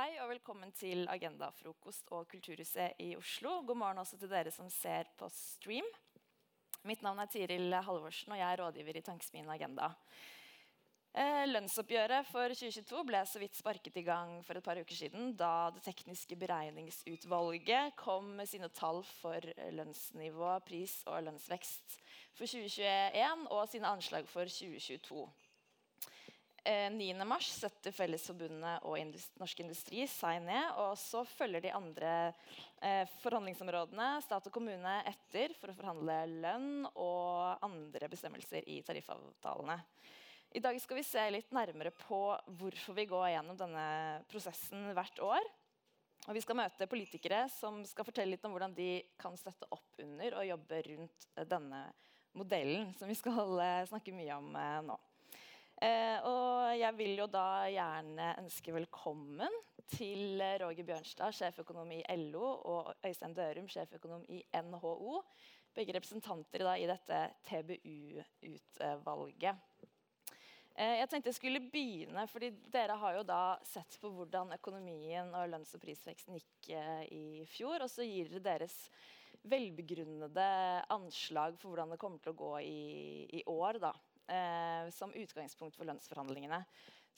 Hei og velkommen til Agendafrokost og Kulturhuset i Oslo. God morgen også til dere som ser på stream. Mitt navn er Tiril Halvorsen, og jeg er rådgiver i Tankesmien Agenda. Eh, lønnsoppgjøret for 2022 ble så vidt sparket i gang for et par uker siden da Det tekniske beregningsutvalget kom med sine tall for lønnsnivå, pris og lønnsvekst for 2021 og sine anslag for 2022. 9. mars setter Fellesforbundet og Indust Norsk Industri seg ned. og Så følger de andre eh, forhandlingsområdene, stat og kommune, etter for å forhandle lønn og andre bestemmelser i tariffavtalene. I dag skal vi se litt nærmere på hvorfor vi går gjennom denne prosessen hvert år. Og vi skal møte politikere som skal fortelle litt om hvordan de kan støtte opp under og jobbe rundt denne modellen, som vi skal eh, snakke mye om eh, nå. Eh, og jeg vil jo da gjerne ønske velkommen til Roger Bjørnstad, sjeføkonom i LO, og Øystein Dørum, sjeføkonom i NHO. Begge representanter da, i dette TBU-utvalget. Eh, jeg tenkte jeg skulle begynne, fordi Dere har jo da sett på hvordan økonomien og lønns- og prisveksten gikk eh, i fjor. Og så gir dere deres velbegrunnede anslag for hvordan det kommer til å gå i, i år. da eh, som utgangspunkt for lønnsforhandlingene.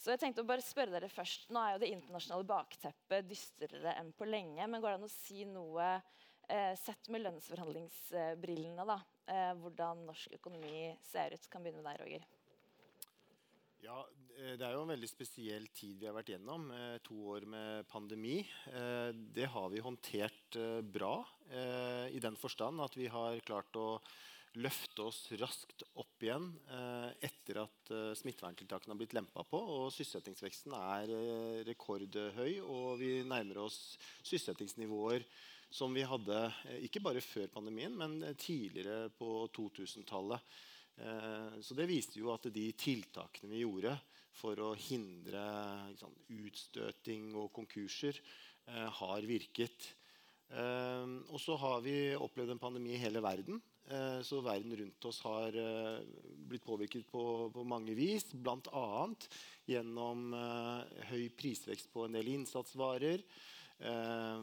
Så jeg tenkte å bare spørre dere først, Nå er jo det internasjonale bakteppet dystrere enn på lenge. Men går det an å si noe eh, sett med lønnsforhandlingsbrillene? da, eh, Hvordan norsk økonomi ser ut? Kan begynne med deg, Roger. Ja, eh, Det er jo en veldig spesiell tid vi har vært gjennom. Eh, to år med pandemi. Eh, det har vi håndtert bra i den forstand at vi har klart å løfte oss raskt opp igjen eh, etter at eh, smitteverntiltakene har blitt lempa på. og Sysselsettingsveksten er eh, rekordhøy, og vi nærmer oss sysselsettingsnivåer som vi hadde ikke bare før pandemien, men tidligere på 2000-tallet. Eh, så det viste jo at de tiltakene vi gjorde for å hindre liksom, utstøting og konkurser, har virket. og så har vi opplevd en pandemi i hele verden. Eh, så verden rundt oss har eh, blitt påvirket på, på mange vis. Bl.a. gjennom eh, høy prisvekst på en del innsatsvarer.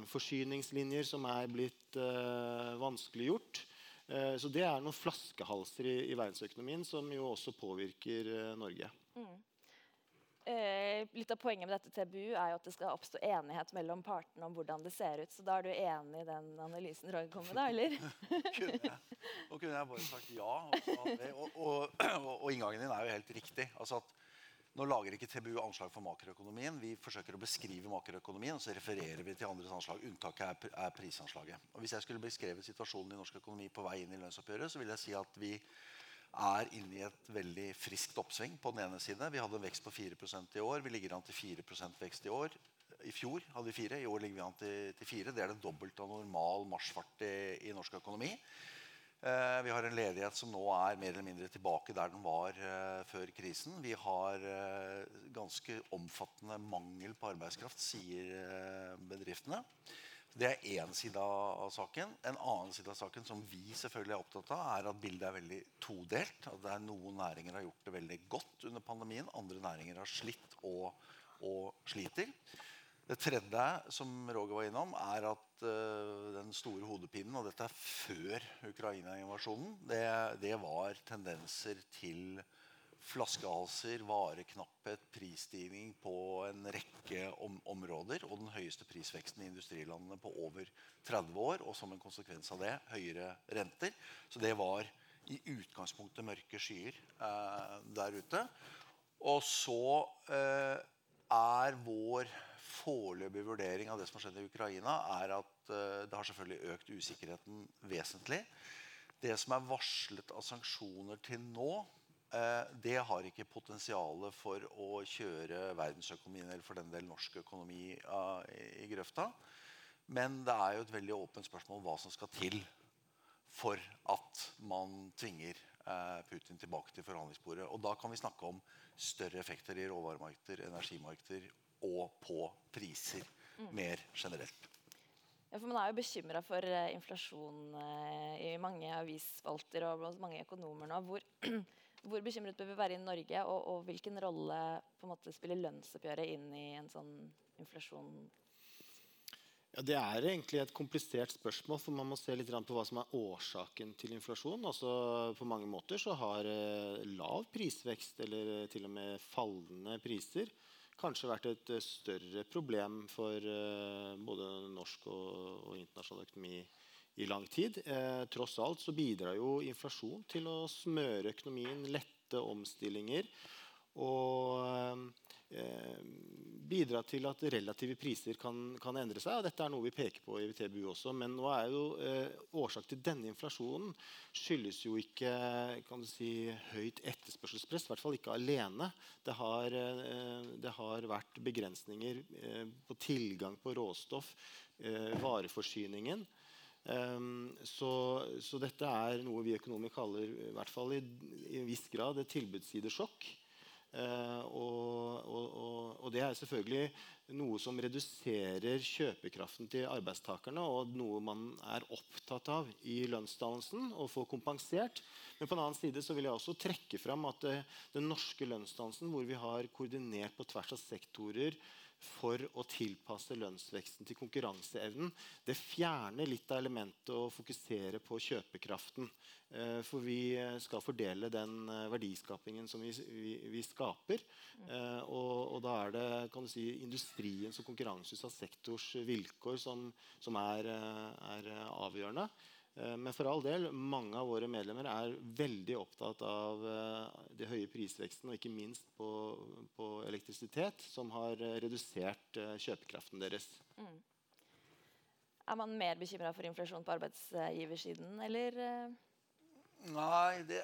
Forsyningslinjer som er blitt vanskeliggjort. Så det er noen flaskehalser i, i verdensøkonomien som jo også påvirker Norge. Mm eh, litt av poenget med dette TBU er jo at det skal oppstå enighet mellom partene om hvordan det ser ut. Så da er du enig i den analysen Roger kom med, da, eller? kunne jeg. Kunne jeg bare sagt ja. Og, og, og, og, inngangen din er jo helt riktig. Altså at nå lager ikke TBU anslag for makroøkonomien. Vi forsøker å beskrive makroøkonomien, og så refererer vi til andres anslag. Unntaket er, er prisanslaget. Og Hvis jeg skulle beskrevet situasjonen i norsk økonomi på vei inn i lønnsoppgjøret, så ville jeg si at vi er inne i et veldig friskt oppsving. på den ene side. Vi hadde en vekst på 4% i år. Vi ligger an til 4% vekst i år. I fjor hadde vi 4, i år ligger vi an til, til 4. Det er det dobbelte av normal marsjfart i, i norsk økonomi. Eh, vi har en ledighet som nå er mer eller mindre tilbake der den var eh, før krisen. Vi har eh, ganske omfattende mangel på arbeidskraft, sier eh, bedriftene. Det er én side av saken. En annen side av saken som vi selvfølgelig er opptatt av, er at bildet er veldig todelt. At det er Noen næringer har gjort det veldig godt under pandemien. Andre næringer har slitt og, og sliter. Det tredje som Roger var innom, er at uh, den store hodepinen, og dette er før Ukraina-invasjonen, det, det var tendenser til flaskehalser, vareknapphet, prisstigning på en rekke om områder. Og den høyeste prisveksten i industrilandene på over 30 år. Og som en konsekvens av det høyere renter. Så det var i utgangspunktet mørke skyer eh, der ute. Og så eh, er vår foreløpige vurdering av det som har skjedd i Ukraina, er at eh, det har selvfølgelig økt usikkerheten vesentlig. Det som er varslet av sanksjoner til nå, det har ikke potensial for å kjøre verdensøkonomien eller for den del norsk økonomi eh, i grøfta. Men det er jo et veldig åpent spørsmål hva som skal til for at man tvinger eh, Putin tilbake til forhandlingsbordet. Og da kan vi snakke om større effekter i råvaremarkeder, energimarkeder og på priser mm. mer generelt. Ja, for Man er jo bekymra for inflasjon i mange avisspalter og blant mange økonomer nå. Hvor Hvor bekymret bør vi være i Norge, og, og hvilken rolle måte spiller lønnsoppgjøret inn i en sånn inflasjon? Ja, Det er egentlig et komplisert spørsmål, for man må se litt på hva som er årsaken til inflasjon. Altså, på mange måter så har eh, lav prisvekst, eller til og med fallende priser, kanskje vært et eh, større problem for eh, både norsk og, og internasjonal økonomi i lang tid. Eh, tross alt så bidrar jo inflasjon til å smøre økonomien, lette omstillinger og eh, bidra til at relative priser kan, kan, endre seg. og Dette er noe vi peker på i TBU også. Men nå er jo eh, årsak til denne inflasjonen skyldes jo ikke kan du si, høyt etterspørselspress, i hvert fall ikke alene. Det har, eh, det har vært begrensninger eh, på tilgang på råstoff, eh, vareforsyningen. Um, så, så, dette er noe vi økonomer kaller i hvert fall i, i en viss grad et tilbudssidesjokk. Uh, og, og, og, og, det er selvfølgelig noe som reduserer kjøpekraften til arbeidstakerne, og noe man er opptatt av i lønnsdannelsen å få kompensert. Men på en annen side så vil jeg også trekke fram at uh, den norske lønnsdannelsen, hvor vi har koordinert på tvers av sektorer for å tilpasse lønnsveksten til konkurranseevnen. Det fjerner litt av elementet å fokusere på kjøpekraften. Eh, for vi skal fordele den eh, verdiskapingen som vi, vi, vi skaper. Eh, og, og, da er det si, industriens og konkurranseutsatt sektors vilkår som, som er, er avgjørende. Eh, men for all del, mange av våre medlemmer er veldig opptatt av de høye prisveksten, og ikke minst på, på elektrisitet, som har redusert eh, kjøpekraften deres. Mm. Er man mer bekymra for inflasjon på arbeidsgiversiden, eller? Nei det,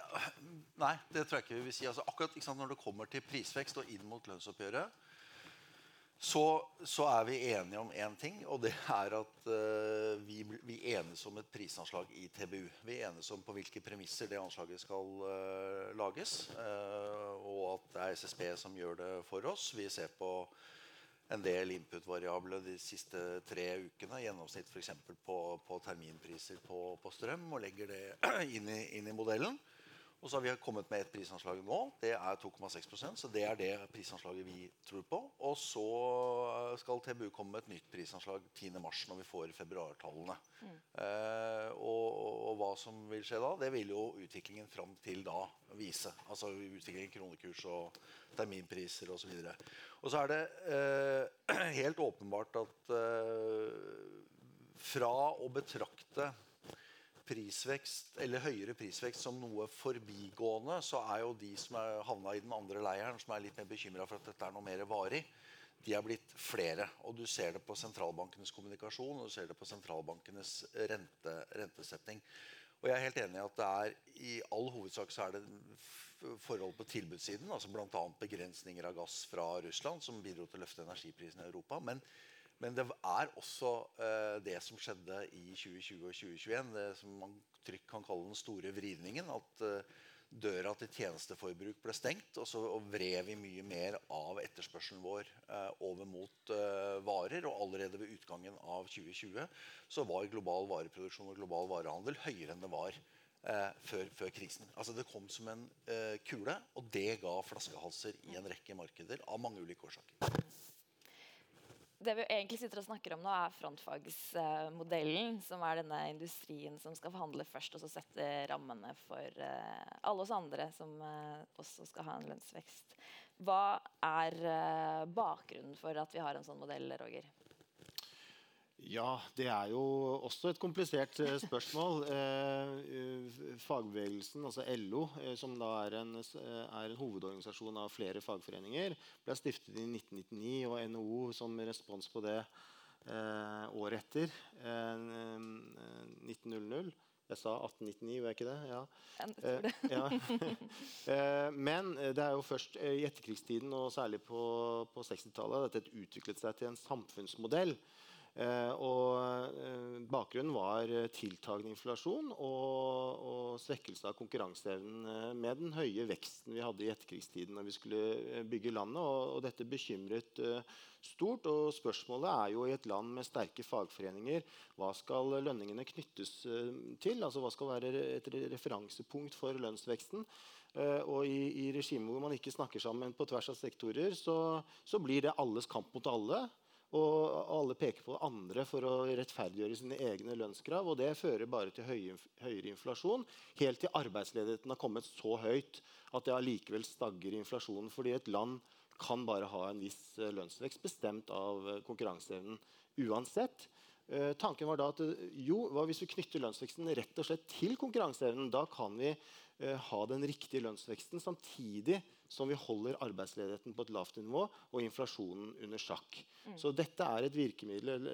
nei, det tror jeg ikke vi vil si. Altså, akkurat sant, Når det kommer til prisvekst og inn mot lønnsoppgjøret, så, så, er vi enige om én ting, og det er at uh, vi, vi, enes om et prisanslag i TBU. Vi enes om på hvilke premisser det anslaget skal uh, lages. Uh, og at det er SSB som gjør det for oss. Vi ser på en del input-variable de siste tre ukene. Gjennomsnitt f.eks. På, på terminpriser på, på, strøm, og legger det inn i, inn i modellen. Og så har vi kommet med et prisanslag nå. Det er 2,6% så det er det prisanslaget vi tror på. Og så skal TBU komme med et nytt prisanslag 10.3 når vi får februartallene. Mm. Eh, og, og, hva som vil skje da, det vil jo utviklingen fram til da vise. Altså utviklingen kronekurs og terminpriser osv. Og, så og så er det eh, helt åpenbart at eh, fra å betrakte prisvekst eller høyere prisvekst som noe forbigående, så er jo de som er havna i den andre leiren, som er litt mer bekymra for at dette er noe mer varig, de er blitt flere. Og du ser det på sentralbankenes kommunikasjon og du ser det på sentralbankenes rente, rentesetting. Og jeg er helt enig i at det er i all hovedsak så er det forhold på tilbudssiden, altså bl.a. begrensninger av gass fra Russland, som bidro til å løfte energiprisene i Europa. men men det er også eh, det som skjedde i 2020 og 2021, det som man trygt kan kalle den store vridningen. At eh, døra til tjenesteforbruk ble stengt, og så vred vi mye mer av etterspørselen vår eh, over mot eh, varer. Og allerede ved utgangen av 2020 så var global vareproduksjon og global varehandel høyere enn det var eh, før, før, krisen. Altså Det kom som en eh, kule, og det ga flaskehalser i en rekke markeder av mange ulike årsaker det vi egentlig sitter og snakker om nå, er frontfagsmodellen. som er denne industrien som skal forhandle først, og så sette rammene for uh, alle oss andre som uh, også skal ha en lønnsvekst. Hva er uh, bakgrunnen for at vi har en sånn modell, Roger? Ja, det er jo også et komplisert eh, spørsmål. Eh, fagbevegelsen, altså LO, eh, som da er en, er en, hovedorganisasjon av flere fagforeninger, ble stiftet i 1999, og NHO som respons på det året etter, 1900. Jeg sa 1899, var jeg ikke det? Ja. Det. ja. Men det er jo først i etterkrigstiden, og særlig på, på 60-tallet, at dette utviklet seg til en samfunnsmodell Eh, og eh, bakgrunnen var eh, tiltagende inflasjon og, og svekkelse av konkurranseevnen eh, med den høye veksten vi hadde i etterkrigstiden når vi skulle eh, bygge landet. Og, og dette bekymret eh, stort. Og spørsmålet er jo i et land med sterke fagforeninger hva skal lønningene knyttes til? Altså hva skal være et referansepunkt for lønnsveksten? og i, i regimet hvor man ikke snakker sammen på tvers av sektorer, så, så blir det alles kamp mot alle. Og alle peker på andre for å rettferdiggjøre sine egne lønnskrav. Og det fører bare til høye, høyere inflasjon, helt til arbeidsledigheten har kommet så høyt at det allikevel stagger inflasjonen. Fordi et land kan bare ha en viss eh, lønnsvekst bestemt av eh, konkurranseevnen uansett. Eh, tanken var da at jo, hva hvis vi knytter lønnsveksten rett og slett til konkurranseevnen? Da kan vi eh, ha den riktige lønnsveksten samtidig som vi holder arbeidsledigheten på et lavt nivå og inflasjonen under sjakk. Mm. Så dette er et virkemiddel,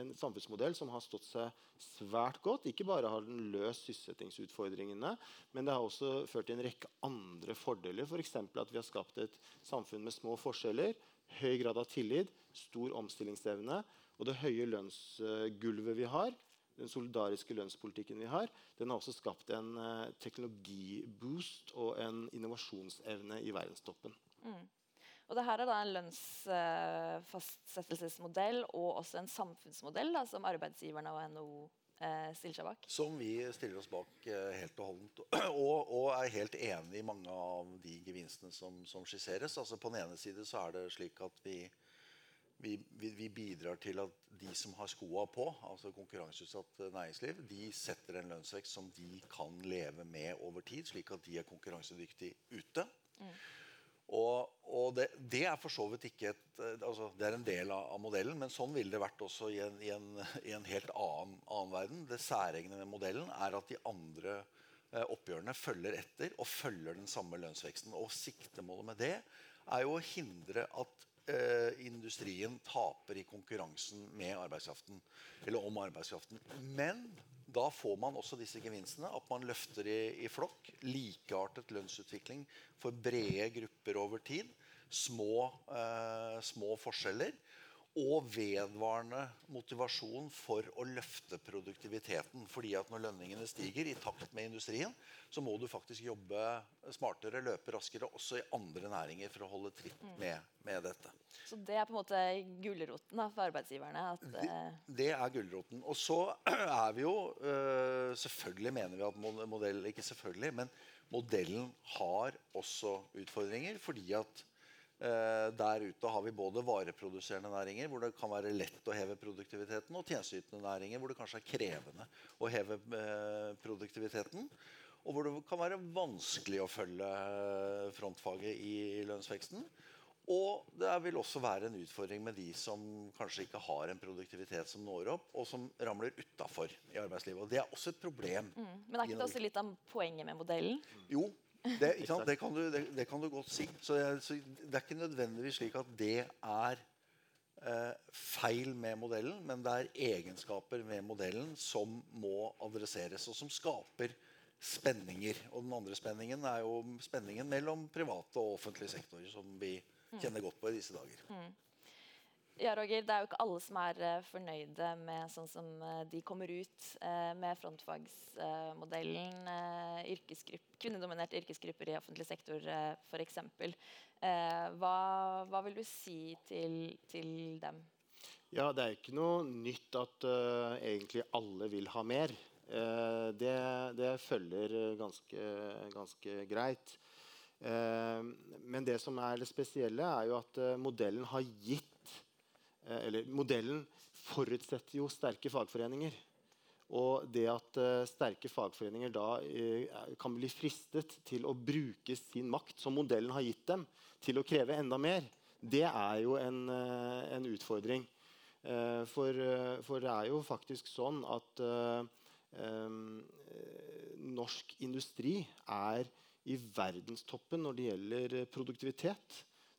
en samfunnsmodell som har stått seg svært godt. Ikke bare har den løst sysselsettingsutfordringene, men det har også ført til en rekke andre fordeler. F.eks. For at vi har skapt et samfunn med små forskjeller, høy grad av tillit, stor omstillingsevne og det høye lønnsgulvet vi har den solidariske lønnspolitikken vi har, den har også skapt en uh, teknologiboost og en innovasjonsevne i verdenstoppen. Mm. Og det her er da en lønnsfastsettelsesmodell uh, og også en samfunnsmodell da, som arbeidsgiverne og NHO uh, stiller seg bak? Som vi stiller oss bak eh, helt og holdent. Og, og, er helt enig i mange av de gevinstene som, som skisseres. Altså På den ene side så er det slik at vi vi, vi, vi, bidrar til at de som har skoa på, altså konkurranseutsatt næringsliv, de setter en lønnsvekst som de kan leve med over tid, slik at de er konkurransedyktige ute. Mm. Og, og det, det, er for så vidt ikke et, altså Det er en del av, av, modellen, men sånn ville det vært også i en, i en, i en helt annen, annen, verden. Det særegne med modellen er at de andre eh, oppgjørene følger etter og følger den samme lønnsveksten. Og siktemålet med det er jo å hindre at eh, industrien taper i konkurransen med arbeidskraften. Eller om arbeidskraften. Men da får man også disse gevinstene. At man løfter i, i flokk. Likeartet lønnsutvikling for brede grupper over tid. Små, eh, små forskjeller og vedvarende motivasjon for å løfte produktiviteten. Fordi at når lønningene stiger i takt med industrien, så må du faktisk jobbe smartere, løpe raskere også i andre næringer for å holde tritt mm. med, med dette. Så det er på en måte gulroten for arbeidsgiverne? det, eh, det er gulroten. Og så er vi jo øh, Selvfølgelig mener vi at modellen Ikke selvfølgelig, men modellen har også utfordringer. fordi at Eh, der ute har vi både vareproduserende næringer, hvor det kan være lett å heve produktiviteten, og tjenesteytende næringer, hvor det kanskje er krevende å heve eh, produktiviteten. Og hvor det kan være vanskelig å følge eh, frontfaget i lønnsveksten. Og det vil også være en utfordring med de som kanskje ikke har en produktivitet som når opp, og som ramler utafor i arbeidslivet. Og det er også et problem. Mm. Men er ikke det også litt av poenget med modellen? Jo, det, det, kan du, det, kan du, godt si. Så, så, Det er ikke nødvendigvis slik at det er eh, feil med modellen, men det er egenskaper med modellen som må adresseres, og som skaper spenninger. Og den andre spenningen er jo spenningen mellom private og offentlig sektor, som vi kjenner godt på i disse dager. Mm. Ja, Roger, Det er jo ikke alle som er uh, fornøyde med sånn som uh, de kommer ut uh, med frontfagsmodellen. Yrkesgrupp, kvinnedominerte yrkesgrupper i offentlig sektor uh, f.eks. Hva, hva vil du si til, til, dem? Ja, Det er ikke noe nytt at egentlig alle vil ha mer. Det, det, følger ganske, ganske greit. men det som er det spesielle, er jo at modellen har gitt Eh, eller modellen forutsetter jo sterke fagforeninger. Og det at uh, sterke fagforeninger da uh, kan bli fristet til å bruke sin makt, som modellen har gitt dem, til å kreve enda mer, det er jo en, uh, en utfordring. For, for, det er jo faktisk sånn at norsk industri er i verdenstoppen når det gjelder produktivitet.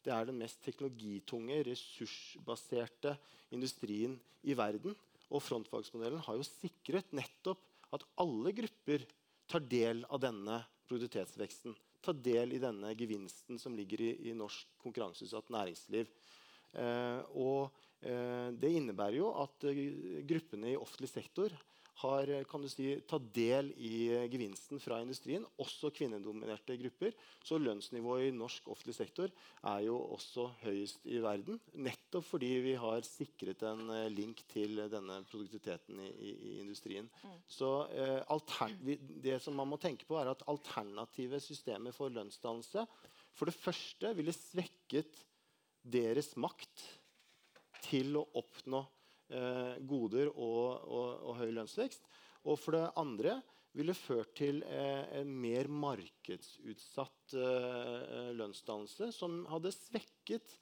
Det er den mest teknologitunge, ressursbaserte industrien i verden. Og frontfagsmodellen har jo sikret nettopp at alle grupper tar del av denne produktivitetsveksten. Tar del i denne gevinsten som ligger i, i norsk konkurranseutsatt næringsliv. Eh, og eh, det innebærer jo at eh, gruppene i offentlig sektor har kan du si, tatt del i gevinsten fra industrien, også kvinnedominerte grupper. Så lønnsnivået i norsk offentlig sektor er jo også høyest i verden. Nettopp fordi vi har sikret en link til denne produktiviteten i, i, industrien. Mm. Så eh, det som man må tenke på, er at alternative systemer for lønnsdannelse for det første ville svekket deres makt til å oppnå eh, goder og, og, og, høy lønnsvekst. Og for det andre ville ført til eh, en mer markedsutsatt eh, lønnsdannelse som hadde svekket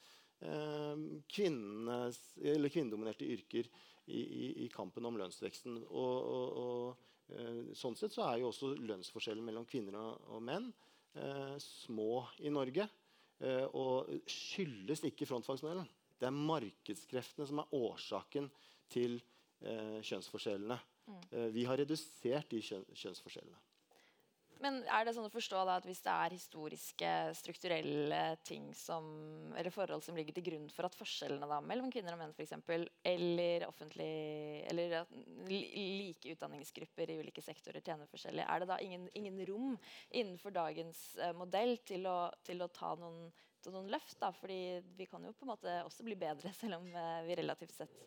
eh, kvinnedominerte yrker i, i, i, kampen om lønnsveksten. Og, og, eh, sånn sett så er jo også lønnsforskjellen mellom kvinner og, menn eh, små i Norge. Eh, og skyldes ikke frontfagsmodellen. Det er markedskreftene som er årsaken til eh, kjønnsforskjellene. Mm. Eh, vi har redusert de kjønn, kjønnsforskjellene. Men er det sånn å forstå da, at hvis det er historiske, strukturelle ting som, eller forhold som ligger til grunn for at forskjellene da, mellom kvinner og menn for eksempel, eller, offentlig, eller like utdanningsgrupper i ulike sektorer tjener forskjellig, er det da ingen, ingen rom innenfor dagens eh, modell til å, til å ta noen, noen, løft? da, fordi vi kan jo på en måte også bli bedre, selv om uh, vi relativt sett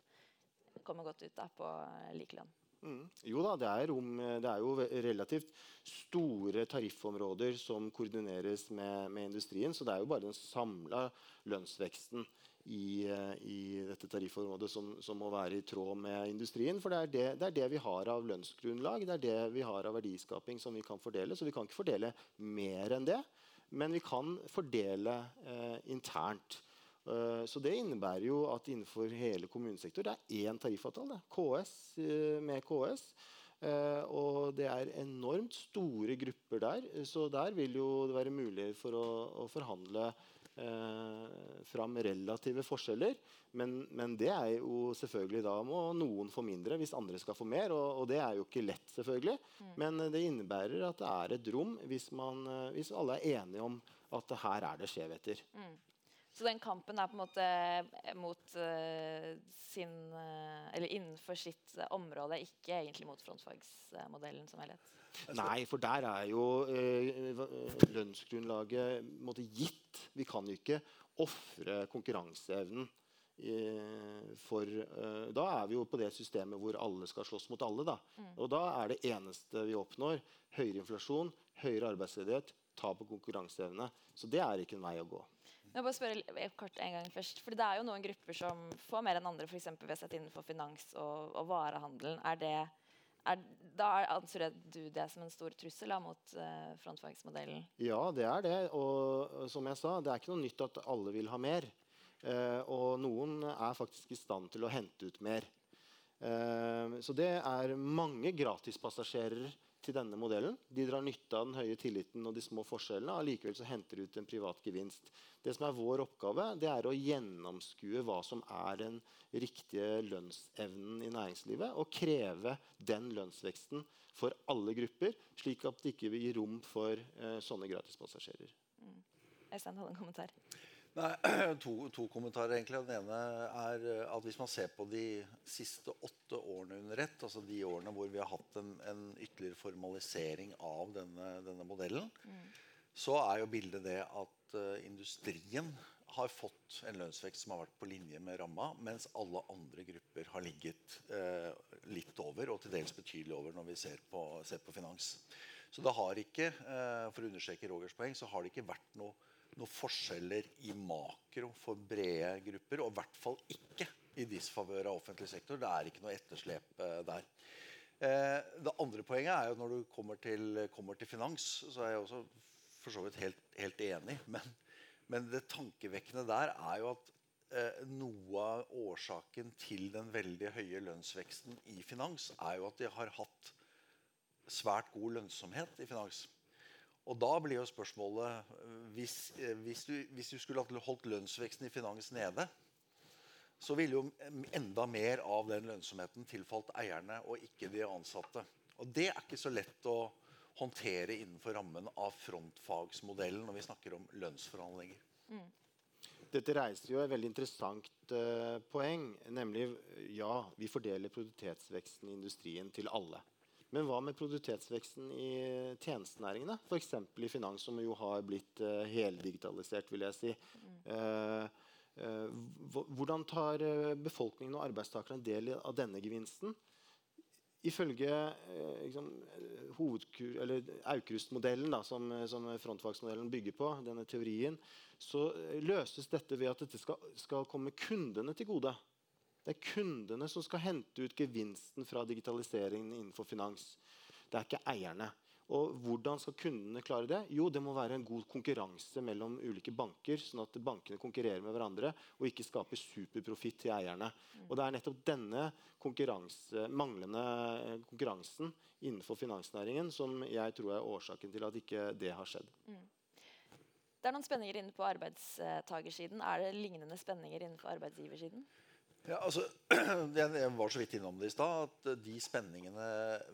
kommer godt ut da, på uh, likelønn. Mm. Jo da, det er, rom, det er, jo relativt store tariffområder som koordineres med, med, industrien. Så det er jo bare den samla lønnsveksten i, i, dette tariffområdet som, som, må være i tråd med industrien. For det er det, det er det, vi har av lønnsgrunnlag, det er det vi har av verdiskaping som vi kan fordele. Så vi kan ikke fordele mer enn det, men vi kan fordele eh, internt. Eh, så det innebærer jo at innenfor hele kommunesektor det er én tariffavtale. KS eh, med KS. Og det er enormt store grupper der. Så der vil jo det være mulig for å, å forhandle eh, fram relative forskjeller. Men, men, det er jo selvfølgelig da må noen få mindre hvis andre skal få mer. Og, og det er jo ikke lett, selvfølgelig. Mm. Men det innebærer at det er et rom hvis, man, hvis alle er enige om at her er det skjevheter. Mm. Så den kampen er på en måte eh, mot uh, sin uh, Eller innenfor sitt område, ikke egentlig mot frontfagsmodellen som helhet. Nei, for der er jo lønnsgrunnlaget måte, gitt. Vi kan jo ikke ofre konkurranseevnen. For da er vi jo på det systemet hvor alle skal slåss mot alle. Da. Mm. Og da er det eneste vi oppnår, høyere inflasjon, høyere arbeidsledighet, tap på konkurranseevne. Så det er ikke en vei å gå. Jeg bare spørre kort en gang først. For Det er jo noen grupper som får mer enn andre, f.eks. ved å sette innenfor finans og, og varehandelen. Er det, er, da anser du det som en stor trussel da, mot uh, frontfagsmodellen? Ja, det er det. Og som jeg sa, det er ikke noe nytt at alle vil ha mer. Uh, og noen er faktisk i stand til å hente ut mer. Uh, så det er mange gratispassasjerer til denne modellen. De drar nytte av den høye tilliten og de små forskjellene. Allikevel så henter de ut en privat gevinst. Det som er vår oppgave, det er å gjennomskue hva som er den riktige lønnsevnen i næringslivet, og kreve den lønnsveksten for alle grupper, slik at det ikke vil gi rom for eh, sånne gratispassasjerer. Mm. Øystein hadde en kommentar. Nei, to, to, kommentarer. egentlig. Den ene er eh, at Hvis man ser på de siste åtte årene under ett, altså de årene hvor vi har hatt en, en ytterligere formalisering av denne, denne modellen, mm. så er jo bildet det at uh, industrien har fått en lønnsvekst som har vært på linje med ramma, mens alle andre grupper har ligget uh, litt over, og til dels betydelig over når vi ser på, ser på finans. Så det har ikke, uh, for å understreke Rogers poeng, så har det ikke vært noe noen forskjeller i makro for brede grupper. Og i hvert fall ikke i disfavør av offentlig sektor. Det er ikke noe etterslep eh, der. Eh, det andre poenget er jo når du kommer til, kommer til finans, så er jeg også for så vidt helt, helt enig. Men, men, det tankevekkende der er jo at eh, noe av årsaken til den veldig høye lønnsveksten i finans er jo at de har hatt svært god lønnsomhet i finans. Og da blir jo spørsmålet hvis, eh, hvis, du, hvis, du, skulle holdt lønnsveksten i finans nede, så ville jo enda mer av den lønnsomheten tilfalt eierne og ikke de ansatte. Og det er ikke så lett å håndtere innenfor rammen av frontfagsmodellen når vi snakker om lønnsforhandlinger. Mm. dette reiser jo et veldig interessant uh, poeng. Nemlig ja, vi fordeler produktivitetsveksten i industrien til alle. Men hva med produktivitetsveksten i tjenestenæringene? F.eks. i finans, som jo har blitt uh, heldigitalisert, vil jeg si. Uh, hvordan tar befolkningen og arbeidstakerne del av denne gevinsten? Ifølge liksom, Aukrust-modellen, som, som frontfagsmodellen bygger på, denne teorien, så løses dette ved at dette skal, skal, komme kundene til gode. Det er kundene som skal hente ut gevinsten fra digitaliseringen innenfor finans. Det er ikke eierne. Og hvordan skal kundene klare det? Jo, det må være en god konkurranse mellom ulike banker, sånn at bankene konkurrerer med hverandre og ikke skaper superprofitt til eierne. Og det er nettopp denne konkurranse, manglende eh, konkurransen innenfor finansnæringen som jeg tror er årsaken til at ikke det har skjedd. Mm. Det er noen spenninger inne på arbeidstagersiden. Er det lignende spenninger innenfor arbeidsgiversiden? Ja, altså, jeg var så vidt innom det i stad. at De spenningene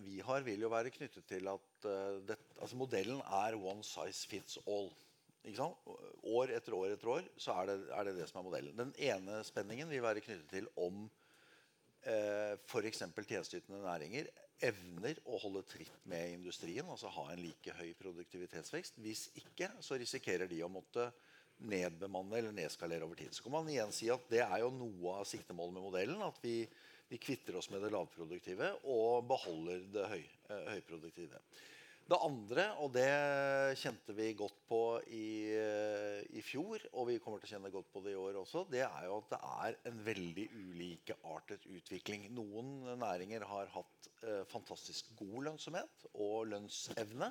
vi har, vil jo være knyttet til at uh, det, altså modellen er one size fits all. År etter år etter år så er det, er det, det som er modellen. Den ene spenningen vil være knyttet til om eh, f.eks. tjenesteytende næringer evner å holde tritt med industrien, altså ha en like høy produktivitetsvekst. Hvis ikke så risikerer de å måtte nedbemanne eller nedskalere over tid. Så kan man igjen si at Det er jo noe av siktemålet med modellen. At vi, vi kvitter oss med det lavproduktive og beholder det høy, eh, høyproduktive. Det andre, og det kjente vi godt på i, i, fjor, og vi kommer til å kjenne godt på det i år også, det er jo at det er en veldig ulikeartet utvikling. Noen næringer har hatt eh, fantastisk god lønnsomhet og lønnsevne.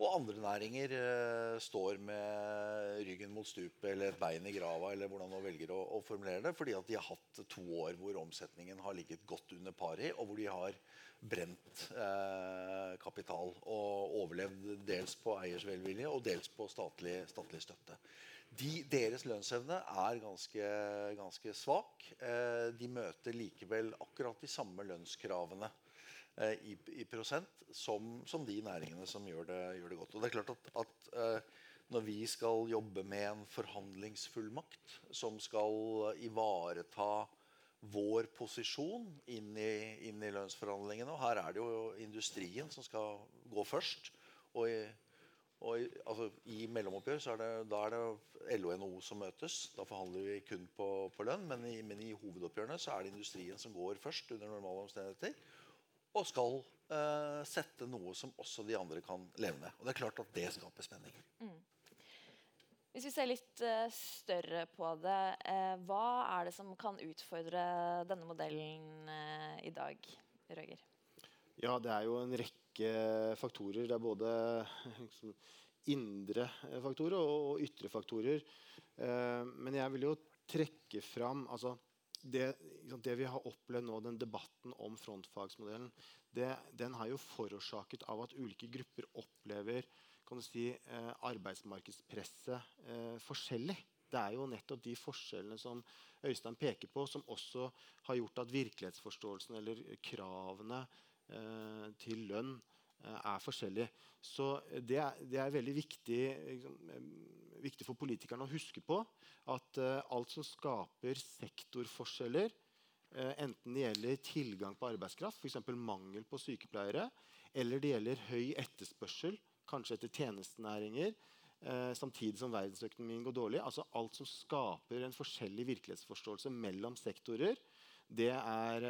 Og andre næringer eh, står med ryggen mot stupet eller et bein i grava, eller hvordan man velger å, å, formulere det, fordi at de har hatt to år hvor omsetningen har ligget godt under pari, og hvor de har brent eh, kapital og overlevd dels på eiers velvilje og dels på statlig, statlig støtte. De, deres lønnsevne er ganske, ganske svak. Eh, de møter likevel akkurat de samme lønnskravene i, i, prosent som, som, de næringene som gjør det, gjør det, godt. Og det er klart at, at uh, Når vi skal jobbe med en forhandlingsfullmakt som skal ivareta vår posisjon inn i, inn i, lønnsforhandlingene. Og her er det jo industrien som skal gå først. Og i, og i, altså, i mellomoppgjør så er det, da er det LO og NHO som møtes. Da forhandler vi kun på, på lønn. Men men i, hovedoppgjørene så er det industrien som går først under normale omstendigheter og skal uh, sette noe som også de andre kan leve med. Og det er klart at det skaper spenninger. Mm. Hvis vi ser litt uh, større på det, uh, hva er det som kan utfordre denne modellen i dag, Røger? Ja, det er jo en rekke faktorer. Det er både liksom, indre faktorer og, og ytre faktorer. men jeg vil jo trekke fram altså, det, det, vi har opplevd nå, den debatten om frontfagsmodellen, det, den har jo forårsaket av at ulike grupper opplever si, eh, arbeidsmarkedspresset eh, forskjellig. Det er jo nettopp de forskjellene som Øystein peker på, som også har gjort at virkelighetsforståelsen eller kravene eh, til lønn eh, er forskjellige. Så det er, det er veldig viktig, liksom, viktig, for politikerne å huske på at uh, alt som skaper sektorforskjeller, uh, enten det gjelder tilgang på arbeidskraft, f.eks. mangel på sykepleiere, eller det gjelder høy etterspørsel, kanskje etter tjenestenæringer, uh, samtidig som verdensøkonomien går dårlig, altså alt som skaper en forskjellig virkelighetsforståelse mellom sektorer, det er,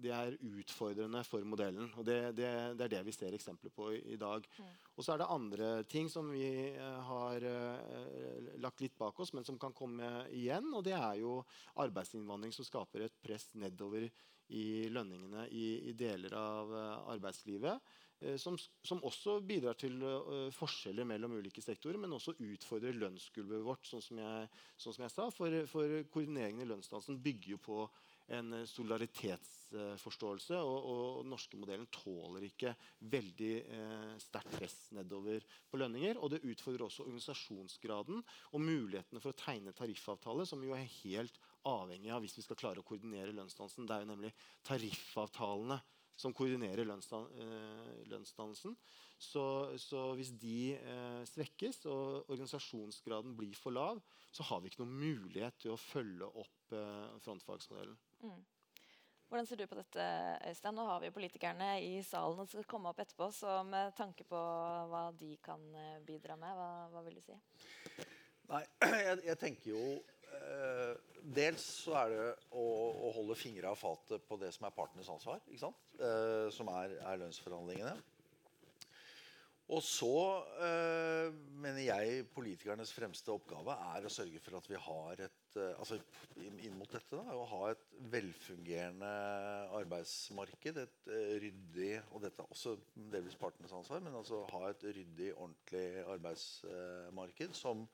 det er, utfordrende for modellen. Og det, det, det, er det vi ser eksempler på i, i dag. Mm. Og så er det andre ting som vi uh, har uh, lagt litt bak oss, men som kan komme igjen. Og det er jo arbeidsinnvandring som skaper et press nedover i lønningene i, i deler av uh, arbeidslivet. Som, som, også bidrar til forskjeller mellom ulike sektorer, men også utfordrer lønnsgulvet vårt. sånn som jeg, sånn som jeg sa, For, for koordineringen i lønnsdansen bygger jo på en eh, solidaritetsforståelse. Og, og norske modellen tåler ikke veldig eh, sterkt press nedover på lønninger. Og det utfordrer også organisasjonsgraden og mulighetene for å tegne tariffavtale, som jo er helt avhengig av hvis vi skal klare å koordinere lønnsdansen. Det er jo nemlig tariffavtalene som koordinerer eh, lønnsdannelsen. Så, så, hvis de eh, svekkes og organisasjonsgraden blir for lav, så har vi ikke noen mulighet til å følge opp eh, frontfagsmodellen. Mm. Hvordan ser du på dette, Øystein? Nå har vi politikerne i salen og skal komme opp etterpå. Så med tanke på hva de kan eh, bidra med, hva, hva vil du si? Nei, jeg, jeg tenker jo eh, Dels så er det å, å holde fingra av fatet på det som er partenes ansvar. ikke Eh, som er, er, lønnsforhandlingene. Og så eh, mener jeg politikernes fremste oppgave er å sørge for at vi har et eh, altså inn mot dette da, å ha et velfungerende arbeidsmarked. Et uh, ryddig Og dette er også delvis partenes ansvar, men altså ha et ryddig, ordentlig arbeidsmarked som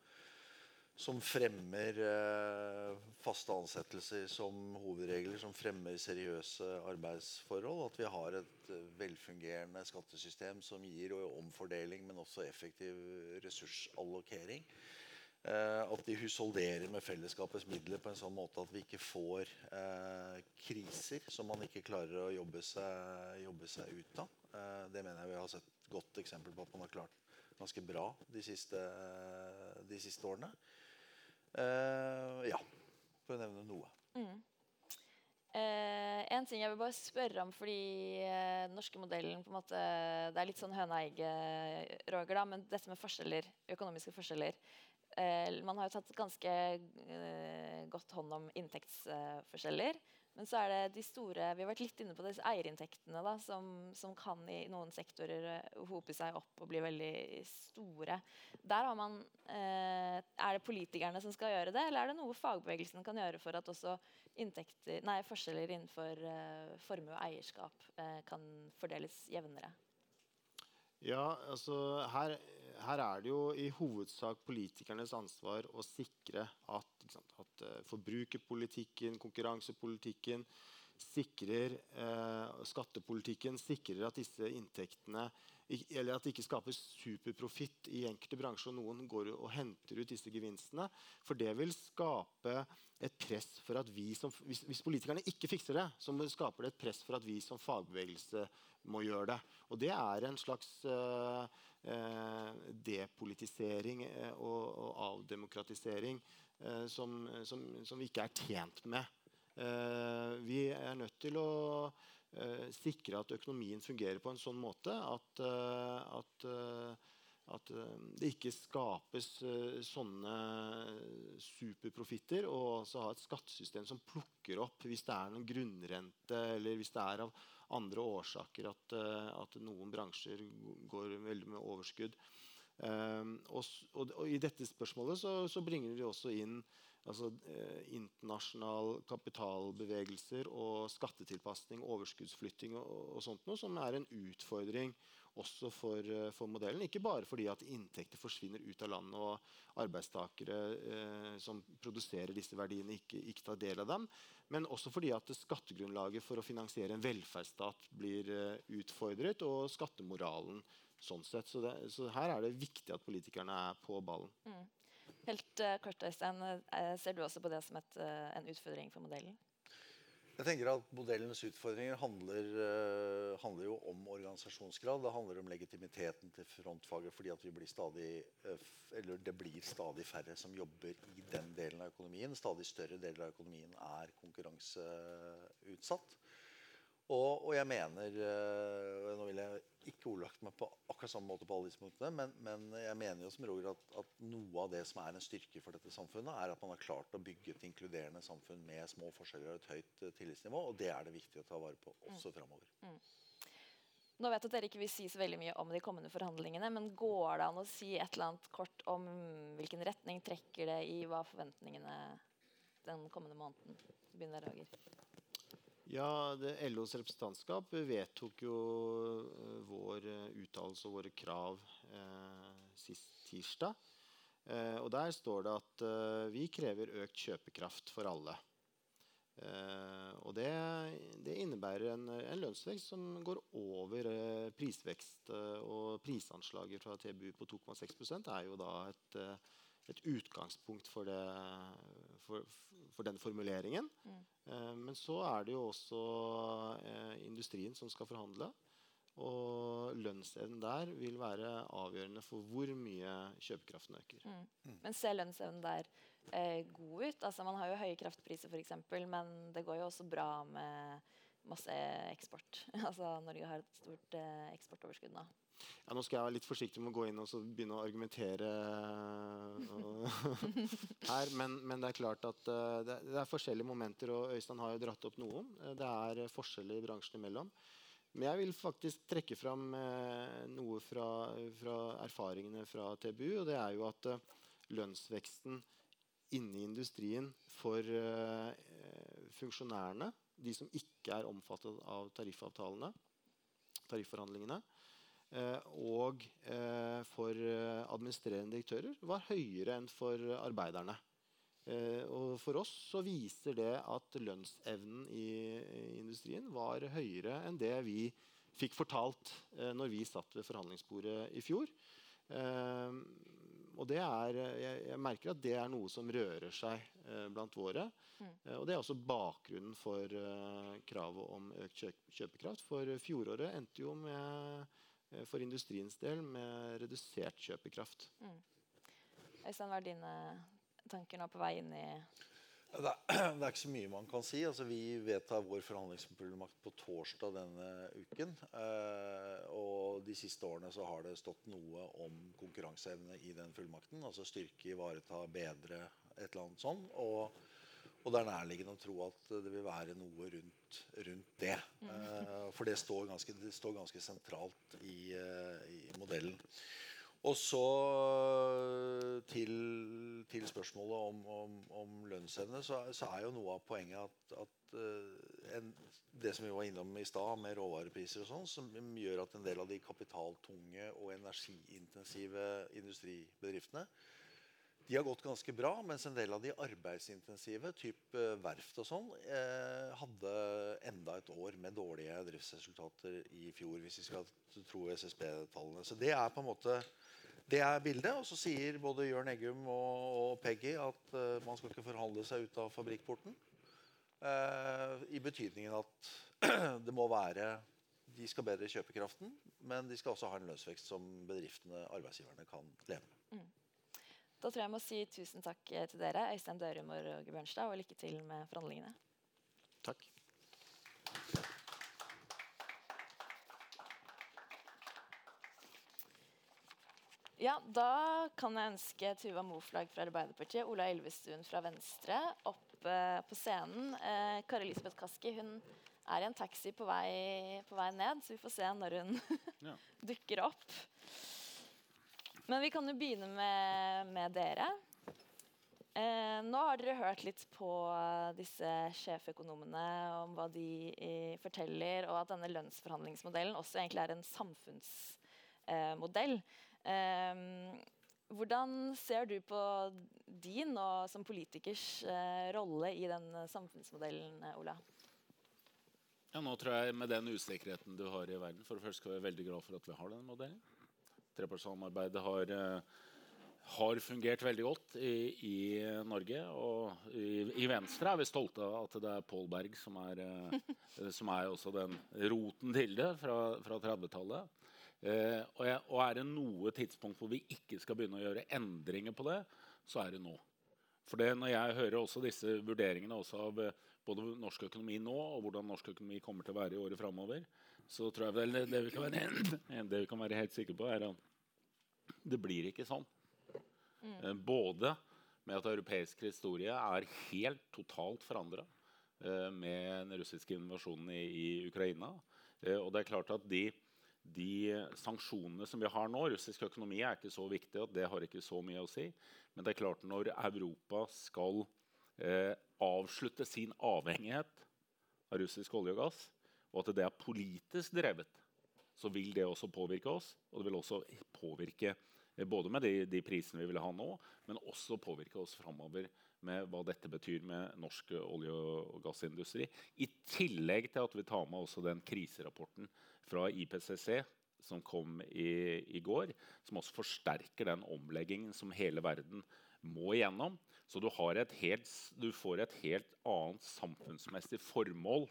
som fremmer eh, faste ansettelser som hovedregler, som fremmer seriøse arbeidsforhold. At vi har et eh, velfungerende skattesystem som gir omfordeling, men også effektiv ressursallokering. Eh, at de husholderer med fellesskapets midler på en sånn måte at vi ikke får kriser som man ikke klarer å jobbe seg, jobbe seg ut av. Det mener jeg vi har sett godt eksempel på at man har klart ganske bra de siste, de siste årene. Uh, ja, for å nevne noe. Mm. Uh, en ting jeg vil bare spørre om, fordi uh, den norske modellen på en måte, Det er litt sånn høne-egg, Roger, da, men dette med forskjeller, økonomiske forskjeller Man har jo tatt ganske godt hånd om inntektsforskjeller. Men så er det de store Vi har vært litt inne på disse eierinntektene da, som, som, kan i noen sektorer uh, hope seg opp og bli veldig store. Der har man, eh, Er det politikerne som skal gjøre det, eller er det noe fagbevegelsen kan gjøre for at også nei, forskjeller innenfor eh, formue og eierskap kan fordeles jevnere? Ja, altså her, her, er det jo i hovedsak politikernes ansvar å sikre at, at uh, forbrukerpolitikken, konkurransepolitikken, sikrer uh, skattepolitikken sikrer at disse inntektene eller at det ikke skapes superprofitt i enkelte bransjer, og noen går og henter ut disse gevinstene. For det vil skape et press for at vi som Hvis, hvis politikerne ikke fikser det, så skaper det et press for at vi som fagbevegelse må gjøre det. Og det er en slags uh, uh, depolitisering og, og, avdemokratisering som, som, som, vi ikke er tjent med. vi er nødt til å sikre at økonomien fungerer på en sånn måte at, at at det ikke skapes sånne superprofitter. Og også ha et skattesystem som plukker opp hvis det er noen grunnrente eller hvis det er av andre årsaker at, eh, at noen bransjer går veldig med overskudd. Um, og, og, og, I dette spørsmålet så, så bringer vi også inn altså, eh, internasjonal kapitalbevegelser og skattetilpasning, overskuddsflytting og, og, sånt noe, som er en utfordring også for, eh, for, modellen. Ikke bare fordi at inntekter forsvinner ut av landet og arbeidstakere eh, som produserer disse verdiene, ikke, ikke, tar del av dem, men også fordi at skattegrunnlaget for å finansiere en velferdsstat blir eh, utfordret, og skattemoralen sånn sett. Så, det, så, her er det viktig at politikerne er på ballen. Mm. Helt uh, kort, Øystein, Ser du også på det som et, uh, en utfordring for modellen? Jeg tenker at Modellens utfordringer handler, uh, handler, jo om organisasjonsgrad. Det handler om legitimiteten til frontfaget fordi at blir stadig, uh, det blir stadig færre som jobber i den delen av økonomien. Stadig større deler av økonomien er konkurranseutsatt. Og, og, jeg mener og Nå vil jeg ikke ordlagt meg på akkurat samme måte på alle disse punktene, men, men jeg mener jo som Roger at, at, noe av det som er en styrke for dette samfunnet, er at man har klart å bygge et inkluderende samfunn med små forskjeller og et høyt uh, tillitsnivå. Og det er det viktig å ta vare på også mm. framover. Mm. Nå vet jeg at dere ikke vil si så veldig mye om de kommende forhandlingene, men går det an å si et eller annet kort om hvilken retning trekker det i hva forventningene den kommende måneden? Begynner Roger. Ja, LOs representantskap vedtok jo uh, vår uh, uttalelse og våre krav uh, sist tirsdag. og Der står det at vi krever økt kjøpekraft for alle. og det, det innebærer en, en, lønnsvekst som går over prisvekst. og prisanslaget fra TBU på 2,6% er jo da et, et utgangspunkt for, det, for, for den formuleringen. Mm. Eh, men så er det jo også eh, industrien som skal forhandle. Og lønnsevnen der vil være avgjørende for hvor mye kjøpekraften øker. Mm. Men ser lønnsevnen der eh, god ut? Altså, man har jo høye kraftpriser, f.eks., men det går jo også bra med masse eksport. altså Norge har et stort eh, eksportoverskudd nå. Ja, nå skal jeg være litt forsiktig med å gå inn og begynne å argumentere her. Men, men, det er klart at uh, det, det, er forskjellige momenter, og Øystein har jo dratt opp noen. Det er forskjeller bransjen imellom. Men jeg vil faktisk trekke fram noe fra, fra, erfaringene fra TBU. Og det er jo at lønnsveksten inne i industrien for funksjonærene, de som ikke er omfattet av tariffavtalene, tarifforhandlingene, Eh, og eh, for eh, administrerende direktører var høyere enn for arbeiderne. og for oss så viser det at lønnsevnen i, industrien var høyere enn det vi fikk fortalt eh, når vi satt ved forhandlingsbordet i fjor. Eh, og det er, jeg, merker at det er noe som rører seg eh, blant våre. Mm. og det er også bakgrunnen for kravet om økt kjøpekraft. For fjoråret endte jo med Eh, for industriens del med redusert kjøpekraft. Mm. Øystein, hva er dine tanker nå på vei inn i det er, det er, ikke så mye man kan si. Altså, vi vedtar vår forhandlingsfullmakt på torsdag denne uken. Eh, og de siste årene så har det stått noe om konkurranseevne i den fullmakten. Altså styrke, ivareta, bedre, et eller annet sånt. Og og det er nærliggende å tro at det vil være noe rundt, rundt det. Mm. Uh, for det står, ganske, det står ganske sentralt i, uh, i, modellen. Og så til, til spørsmålet om, om, om lønnsevne, så, så, er jo noe av poenget at, at uh, en, det som vi var innom i stad, med råvarepriser og sånn, som gjør at en del av de kapitaltunge og energiintensive industribedriftene de har gått ganske bra, mens en del av de arbeidsintensive, type eh, verft og sånn, eh, hadde enda et år med dårlige driftsresultater i fjor, hvis vi skal tro SSB-tallene. Så det er på en måte det er bildet. Og så sier både Jørn Eggum og, og Peggy at uh, man skal ikke forhandle seg ut av fabrikkporten. Uh, I betydningen at det må være De skal bedre kjøpekraften, men de skal også ha en lønnsvekst som bedriftene, arbeidsgiverne, kan leve med. Mm. Da tror jeg jeg må si tusen takk eh, til dere, Øystein Dørum og Roger Bjørnstad, og lykke til med forhandlingene. Takk. Ja, Da kan jeg ønske Tuva Moflag fra Arbeiderpartiet, Ola Elvestuen fra Venstre opp eh, på scenen. Eh, Kari Elisabeth Kaski hun er i en taxi på vei, på vei ned, så vi får se når hun dukker opp. Men vi kan jo begynne med, med dere. Eh, nå har dere hørt litt på disse sjeføkonomene om hva de eh, forteller, og at denne lønnsforhandlingsmodellen også egentlig er en samfunnsmodell. Eh, hvordan ser du på din og som politikers eh, rolle i den samfunnsmodellen, Ola? Ja, nå tror jeg Med den usikkerheten du har i verden For det første skal vi være veldig glad for at vi har den modellen trepartssamarbeidet har, eh, har fungert veldig godt i, i Norge. Og i, i, Venstre er vi stolte av at det er Pål Berg som er, eh, som er også den roten til det fra, fra 30-tallet. Eh, og, og, er det noe tidspunkt hvor vi ikke skal begynne å gjøre endringer på det, så er det nå. For det, Når jeg hører også disse vurderingene også av både norsk økonomi nå og hvordan norsk økonomi kommer til å være i året framover, så tror jeg vel det, det, vi være, det vi kan være helt sikre på, er at det blir ikke sånn. Mm. Både med at europeisk historie er helt totalt forandra eh, med den russiske invasjonen i, i Ukraina. Eh, og det er klart at de, de, sanksjonene som vi har nå Russisk økonomi er ikke så viktig, og det har ikke så mye å si. Men det er klart når Europa skal eh, avslutte sin avhengighet av russisk olje og gass, og at det er politisk drevet, så vil det også påvirke oss. Og det vil også påvirke eh, både med de, de prisene vi vil ha nå, men også påvirke oss framover med hva dette betyr med norsk olje- og gassindustri. I tillegg til at vi tar med også den kriserapporten fra IPCC som kom i, i går, som også forsterker den omleggingen som hele verden må igjennom. Så du, helt, du får et helt annet samfunnsmessig formål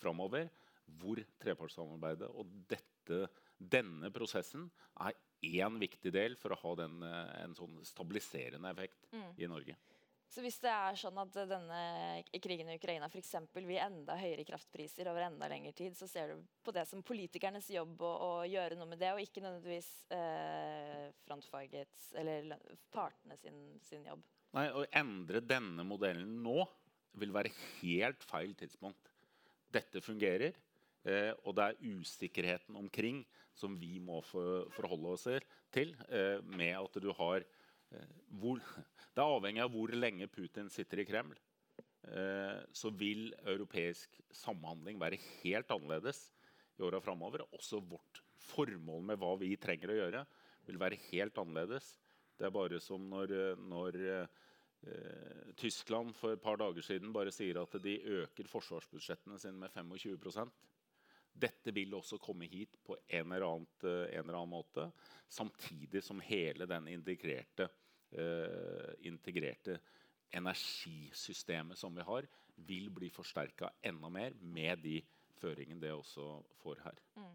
framover hvor trepartssamarbeidet og dette, denne prosessen er én viktig del for å ha den, eh, en sånn stabiliserende effekt mm. i Norge. Så hvis det er sånn at denne krigen i Ukraina for vil gi enda høyere kraftpriser over enda lengre tid, så ser du på det som politikernes jobb å, å gjøre noe med det, og ikke nødvendigvis eh, frontfagets eller partene sin, sin, jobb? Nei, Å endre denne modellen nå vil være helt feil tidspunkt. Dette fungerer. Eh, og det er usikkerheten omkring som vi må forholde oss til, eh, med at du har eh, hvor, Det er avhengig av hvor lenge Putin sitter i Kreml. Så vil europeisk samhandling være helt annerledes i åra framover. Også vårt formål med hva vi trenger å gjøre, vil være helt annerledes. Det er bare som når, når Tyskland for et par dager siden bare sier at de øker forsvarsbudsjettene sine med 25 dette vil også komme hit på en eller, annet, eh, en eller annen måte. Samtidig som hele den integrerte, uh, integrerte energisystemet som vi har, vil bli forsterka enda mer med de føringene det også får her. Mm.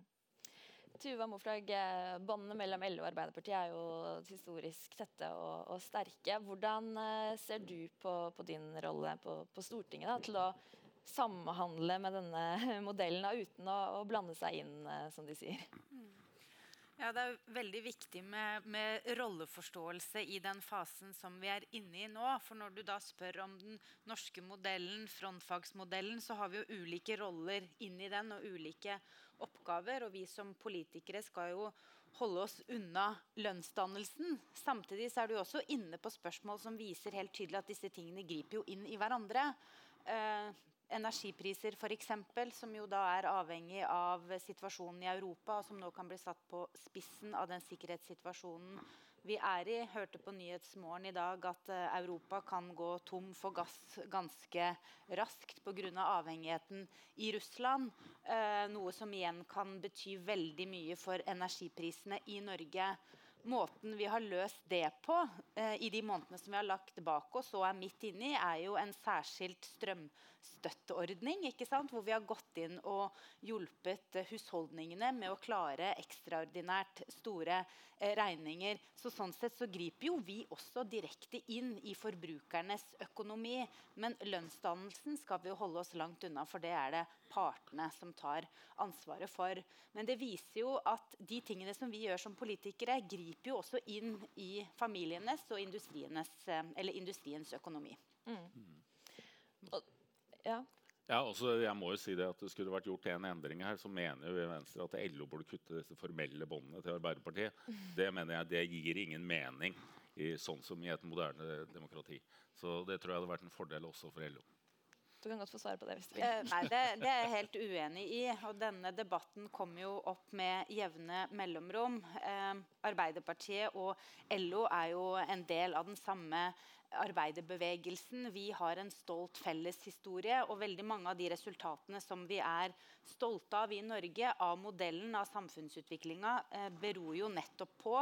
Tuva Moflag, eh, Båndene mellom LO og Arbeiderpartiet er jo historisk tette og, og sterke. Hvordan ser du på, på din rolle på, på Stortinget da, til å samhandle med denne modellen uten å, å, blande seg inn, eh, som de sier. Ja, Det er veldig viktig med, med, rolleforståelse i den fasen som vi er inne i nå. For når du da spør om den norske modellen, frontfagsmodellen, så har vi jo ulike roller inn i den og ulike oppgaver. Og vi som politikere skal jo holde oss unna lønnsdannelsen. Samtidig så er du også inne på spørsmål som viser helt tydelig at disse tingene griper jo inn i hverandre. Uh, energipriser f.eks., som jo da er avhengig av situasjonen i Europa, og som nå kan bli satt på spissen av den sikkerhetssituasjonen vi er i. Hørte på Nyhetsmorgen i dag at eh, Europa kan gå tom for gass ganske raskt pga. Av avhengigheten i Russland. Eh, noe som igjen kan bety veldig mye for energiprisene i Norge måten vi har løst det på eh, i de månedene som vi har lagt bak oss og er midt inni, er jo en særskilt strømstøtteordning. ikke sant? Hvor vi har gått inn og hjulpet husholdningene med å klare ekstraordinært store eh, regninger. Så sånn sett så griper jo vi også direkte inn i forbrukernes økonomi. Men lønnsdannelsen skal vi jo holde oss langt unna, for det er det partene som tar ansvaret for. Men det viser jo at de tingene som vi gjør som politikere, griper jo også inn i familienes og eh, industriens økonomi. Mm. Og, ja. Ja, også, jeg må jo si det at det Skulle vært gjort en endring her, så mener jo vi i Venstre at LO burde kutte disse formelle båndene til Arbeiderpartiet. Mm. Det mener jeg det gir ingen mening i, sånn som i et moderne demokrati. Så det tror jeg hadde vært en fordel også for LO. Du kan godt få svare på det hvis du vil. Eh, nei, det, det, er jeg helt uenig i. Og denne debatten kommer jo opp med jevne mellomrom. Eh, Arbeiderpartiet og LO er jo en del av den samme arbeiderbevegelsen. Vi har en stolt felleshistorie, og veldig mange av de resultatene som vi er stolte av i Norge, av modellen av samfunnsutviklinga, eh, beror jo nettopp på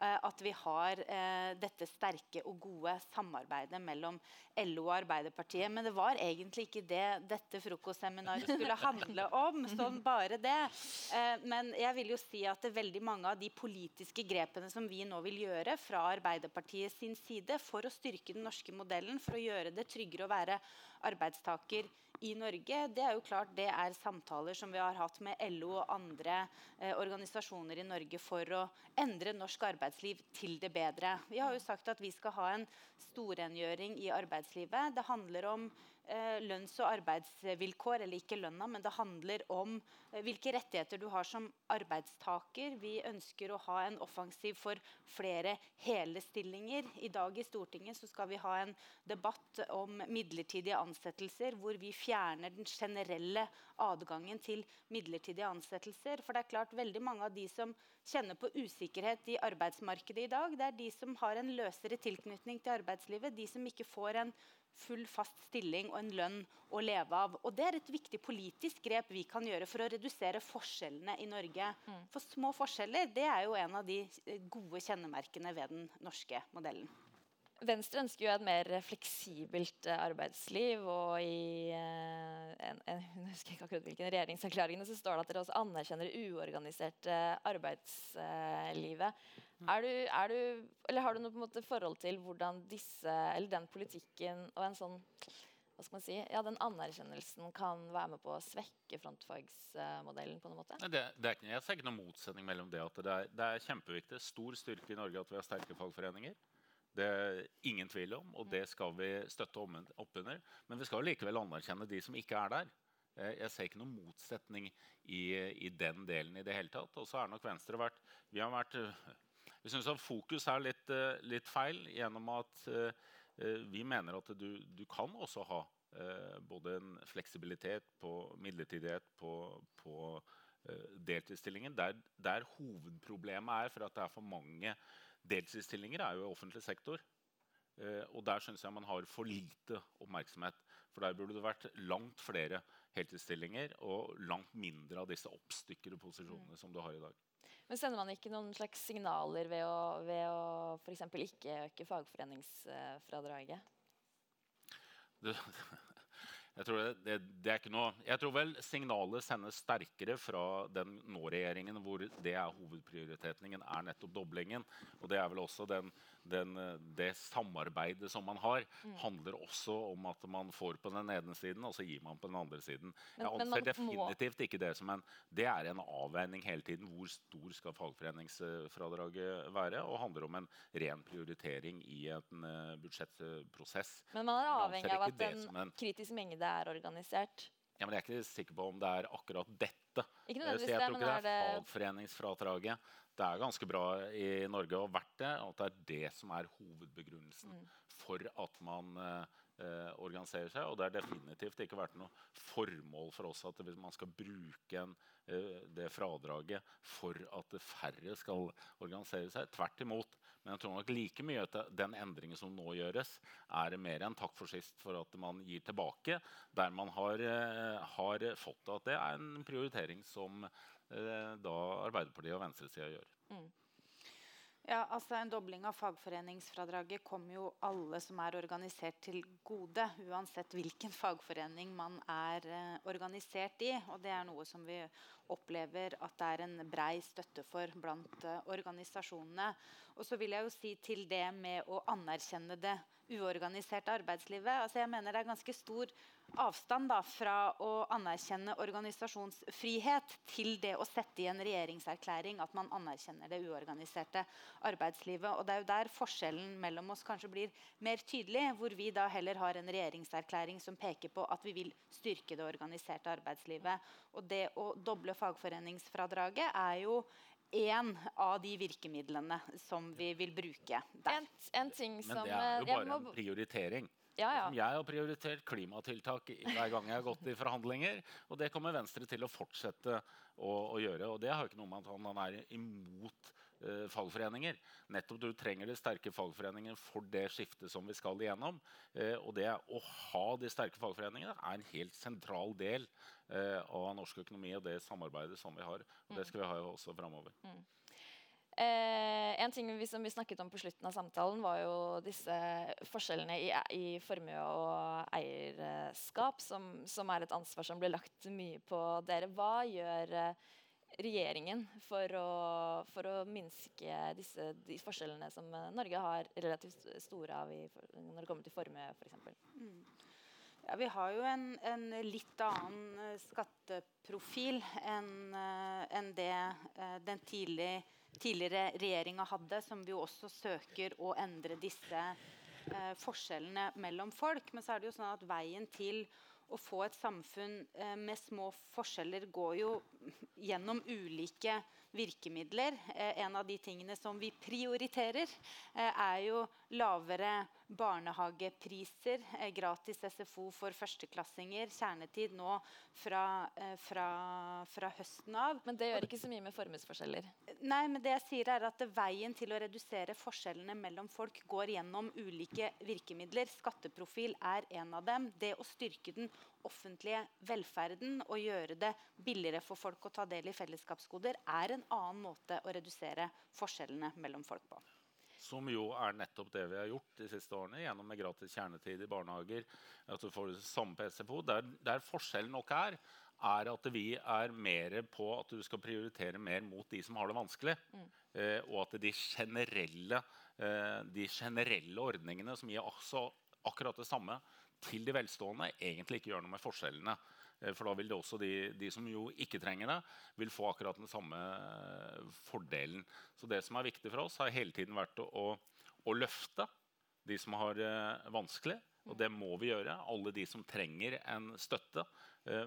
Eh, at vi har eh, dette sterke og gode samarbeidet mellom LO og Arbeiderpartiet. Men det var egentlig ikke det dette frokostseminaret skulle handle om. sånn bare det. Men jeg vil jo si at det er veldig mange av de politiske grepene som vi nå vil gjøre fra Arbeiderpartiet sin side for å styrke den norske modellen, for å gjøre det tryggere å være arbeidstaker i Norge, det er jo klart det er samtaler som vi har hatt med LO og andre eh, organisasjoner i Norge for å endre norsk arbeidsliv til det bedre. Vi har jo sagt at vi skal ha en storrengjøring i arbeidslivet. Det handler om lønns- og arbeidsvilkår, eller ikke lønna, men det handler om eh, hvilke rettigheter du har som arbeidstaker. Vi ønsker å ha en offensiv for flere hele stillinger. I dag i Stortinget skal vi ha en debatt om midlertidige ansettelser, hvor vi fjerner den generelle adgangen til midlertidige ansettelser. For det er klart veldig mange av de som kjenner på usikkerhet i arbeidsmarkedet i dag, det er de som har en løsere tilknytning til arbeidslivet, de som ikke får en full, fast stilling og en lønn å leve av. Og Det er et viktig politisk grep vi kan gjøre for å redusere forskjellene i Norge. Mm. For små forskjeller det er jo en av de gode kjennemerkene ved den norske modellen. Venstre ønsker jo et mer fleksibelt uh, arbeidsliv. Og i uh, en, en, jeg husker ikke akkurat hvilken regjeringserklæringene så står det at dere også anerkjenner det uorganiserte arbeidslivet. Mm. Er du, er du, eller har du noe måte, forhold til hvordan disse, eller den politikken og en sånn hva skal man si, ja, den anerkjennelsen kan være med på å svekke frontfagsmodellen? på noen måte? Det, det er, jeg ser ikke noen motsetning mellom det. at det er, det er kjempeviktig. Stor styrke i Norge at vi har sterke fagforeninger. Det er ingen tvil om, og det skal vi støtte opp under. Men vi skal likevel anerkjenne de som ikke er der. Jeg ser ikke noen motsetning i, i den delen i det hele tatt. Og så har nok Venstre vært Vi har vært vi syns at fokus er litt, litt, feil gjennom at uh, vi mener at du, du kan også ha både en fleksibilitet på midlertidighet på, på deltidsstillingen. Der, der, hovedproblemet er for at det er for mange Deltidsstillinger er jo i offentlig sektor. Eh, og der syns jeg man har for lite oppmerksomhet. For der burde det vært langt flere heltidsstillinger og langt mindre av disse oppstykkede posisjonene mm. som du har i dag. Men Sender man ikke noen slags signaler ved å, ved å f.eks. ikke øke fagforeningsfradraget? Det, jeg tror, det, det, det er ikke noe, jeg tror vel signalet sendes sterkere fra den nå-regjeringen hvor det er hovedprioriteten er nettopp doblingen. Og det er vel også den den, eh, det samarbeidet som man har, mm. handler også om at man får på den ene siden, og så gir man på den andre siden. Men, jeg anser definitivt ikke det som en Det er en avveining hele tiden. Hvor stor skal fagforeningsfradraget være? Og handler om en ren prioritering i en uh, budsjettprosess. Men man er avhengig av at en, en kritisk mengde er organisert? Ja, men Jeg er ikke sikker på om det er akkurat dette. Ikke så jeg tror ikke det er fagforeningsfradraget det er ganske bra i Norge og vært det. At det er det som er hovedbegrunnelsen mm. for at man eh, organiserer seg. Og det har definitivt ikke vært noe formål for oss at man skal bruke en, eh, det fradraget for at færre skal organisere seg. Tvert imot. Men jeg tror nok like mye at den endringen som nå gjøres, er mer enn takk for sist for at man gir tilbake der man har, eh, har fått at det er en prioritering som Eh, da Arbeiderpartiet og venstresida gjør. Mm. Ja, altså En dobling av fagforeningsfradraget kommer jo alle som er organisert til gode. Uansett hvilken fagforening man er eh, organisert i. Og det er noe som vi opplever at det er en brei støtte for blant eh, organisasjonene. Og så vil jeg jo si til det med å anerkjenne det uorganiserte arbeidslivet. Altså jeg mener det er ganske stor avstand da, fra å anerkjenne organisasjonsfrihet til det å sette i en regjeringserklæring at man anerkjenner det uorganiserte arbeidslivet. Og Det er jo der forskjellen mellom oss kanskje blir mer tydelig. Hvor vi da heller har en regjeringserklæring som peker på at vi vil styrke det organiserte arbeidslivet. Og det å doble fagforeningsfradraget er jo én av de virkemidlene som vi vil bruke der. En, en Men det er jo bare må... en prioritering. Ja, ja. Jeg har prioritert klimatiltak hver gang jeg har gått i forhandlinger. Og det kommer Venstre til å fortsette å, å gjøre. Og det har jo ikke noe med at han er imot fagforeninger. Nettopp du trenger de sterke fagforeningene for det skiftet som vi skal igjennom. Uh, og det å ha de sterke fagforeningene er en helt sentral del uh, av norsk økonomi og det samarbeidet som vi har. Og det skal vi ha også framover. Mm. Eh, en ting vi, som vi snakket om på slutten av samtalen, var jo disse forskjellene i, i formue og eierskap, som, som, er et ansvar som blir lagt mye på dere. Hva gjør eh, regjeringen for å, for å minske disse, de forskjellene som Norge har relativt store av i, når det kommer til formue, f.eks.? Mm. Ja, vi har jo en, en litt annen eh, skatteprofil enn uh, en det den tidlig, tidligere regjeringa hadde, som vi jo også søker å endre disse eh, forskjellene mellom folk. Men så er det jo sånn at veien til å få et samfunn eh, med små forskjeller går jo gjennom ulike virkemidler. Eh, en av de tingene som vi prioriterer, eh, er jo lavere barnehagepriser, eh, gratis SFO for førsteklassinger, kjernetid nå fra, eh, fra, fra, høsten av. Men det gjør ikke så mye med formuesforskjeller? Nei, men det jeg sier er at veien til å redusere forskjellene mellom folk går gjennom ulike virkemidler. Skatteprofil er en av dem. Det å styrke den offentlige velferden og gjøre det billigere for folk å ta del i fellesskapsgoder, er en annen måte å redusere forskjellene mellom folk på. Som jo er nettopp det vi har gjort de siste årene gjennom med gratis kjernetid i barnehager. at du får det samme på SFO. Der, der forskjellen nok er, er at vi er mer på at du skal prioritere mer mot de som har det vanskelig. Mm. Eh, og at de generelle, eh, de generelle, ordningene som gir også akkurat det samme til de velstående, egentlig ikke gjør noe med forskjellene. Eh, for da vil det også de, de, som jo ikke trenger det, vil få akkurat den samme eh, fordelen. Så det som er viktig for oss, har hele tiden vært å, å, løfte de som har det eh, vanskelig. Og det må vi gjøre. Alle de som trenger en støtte,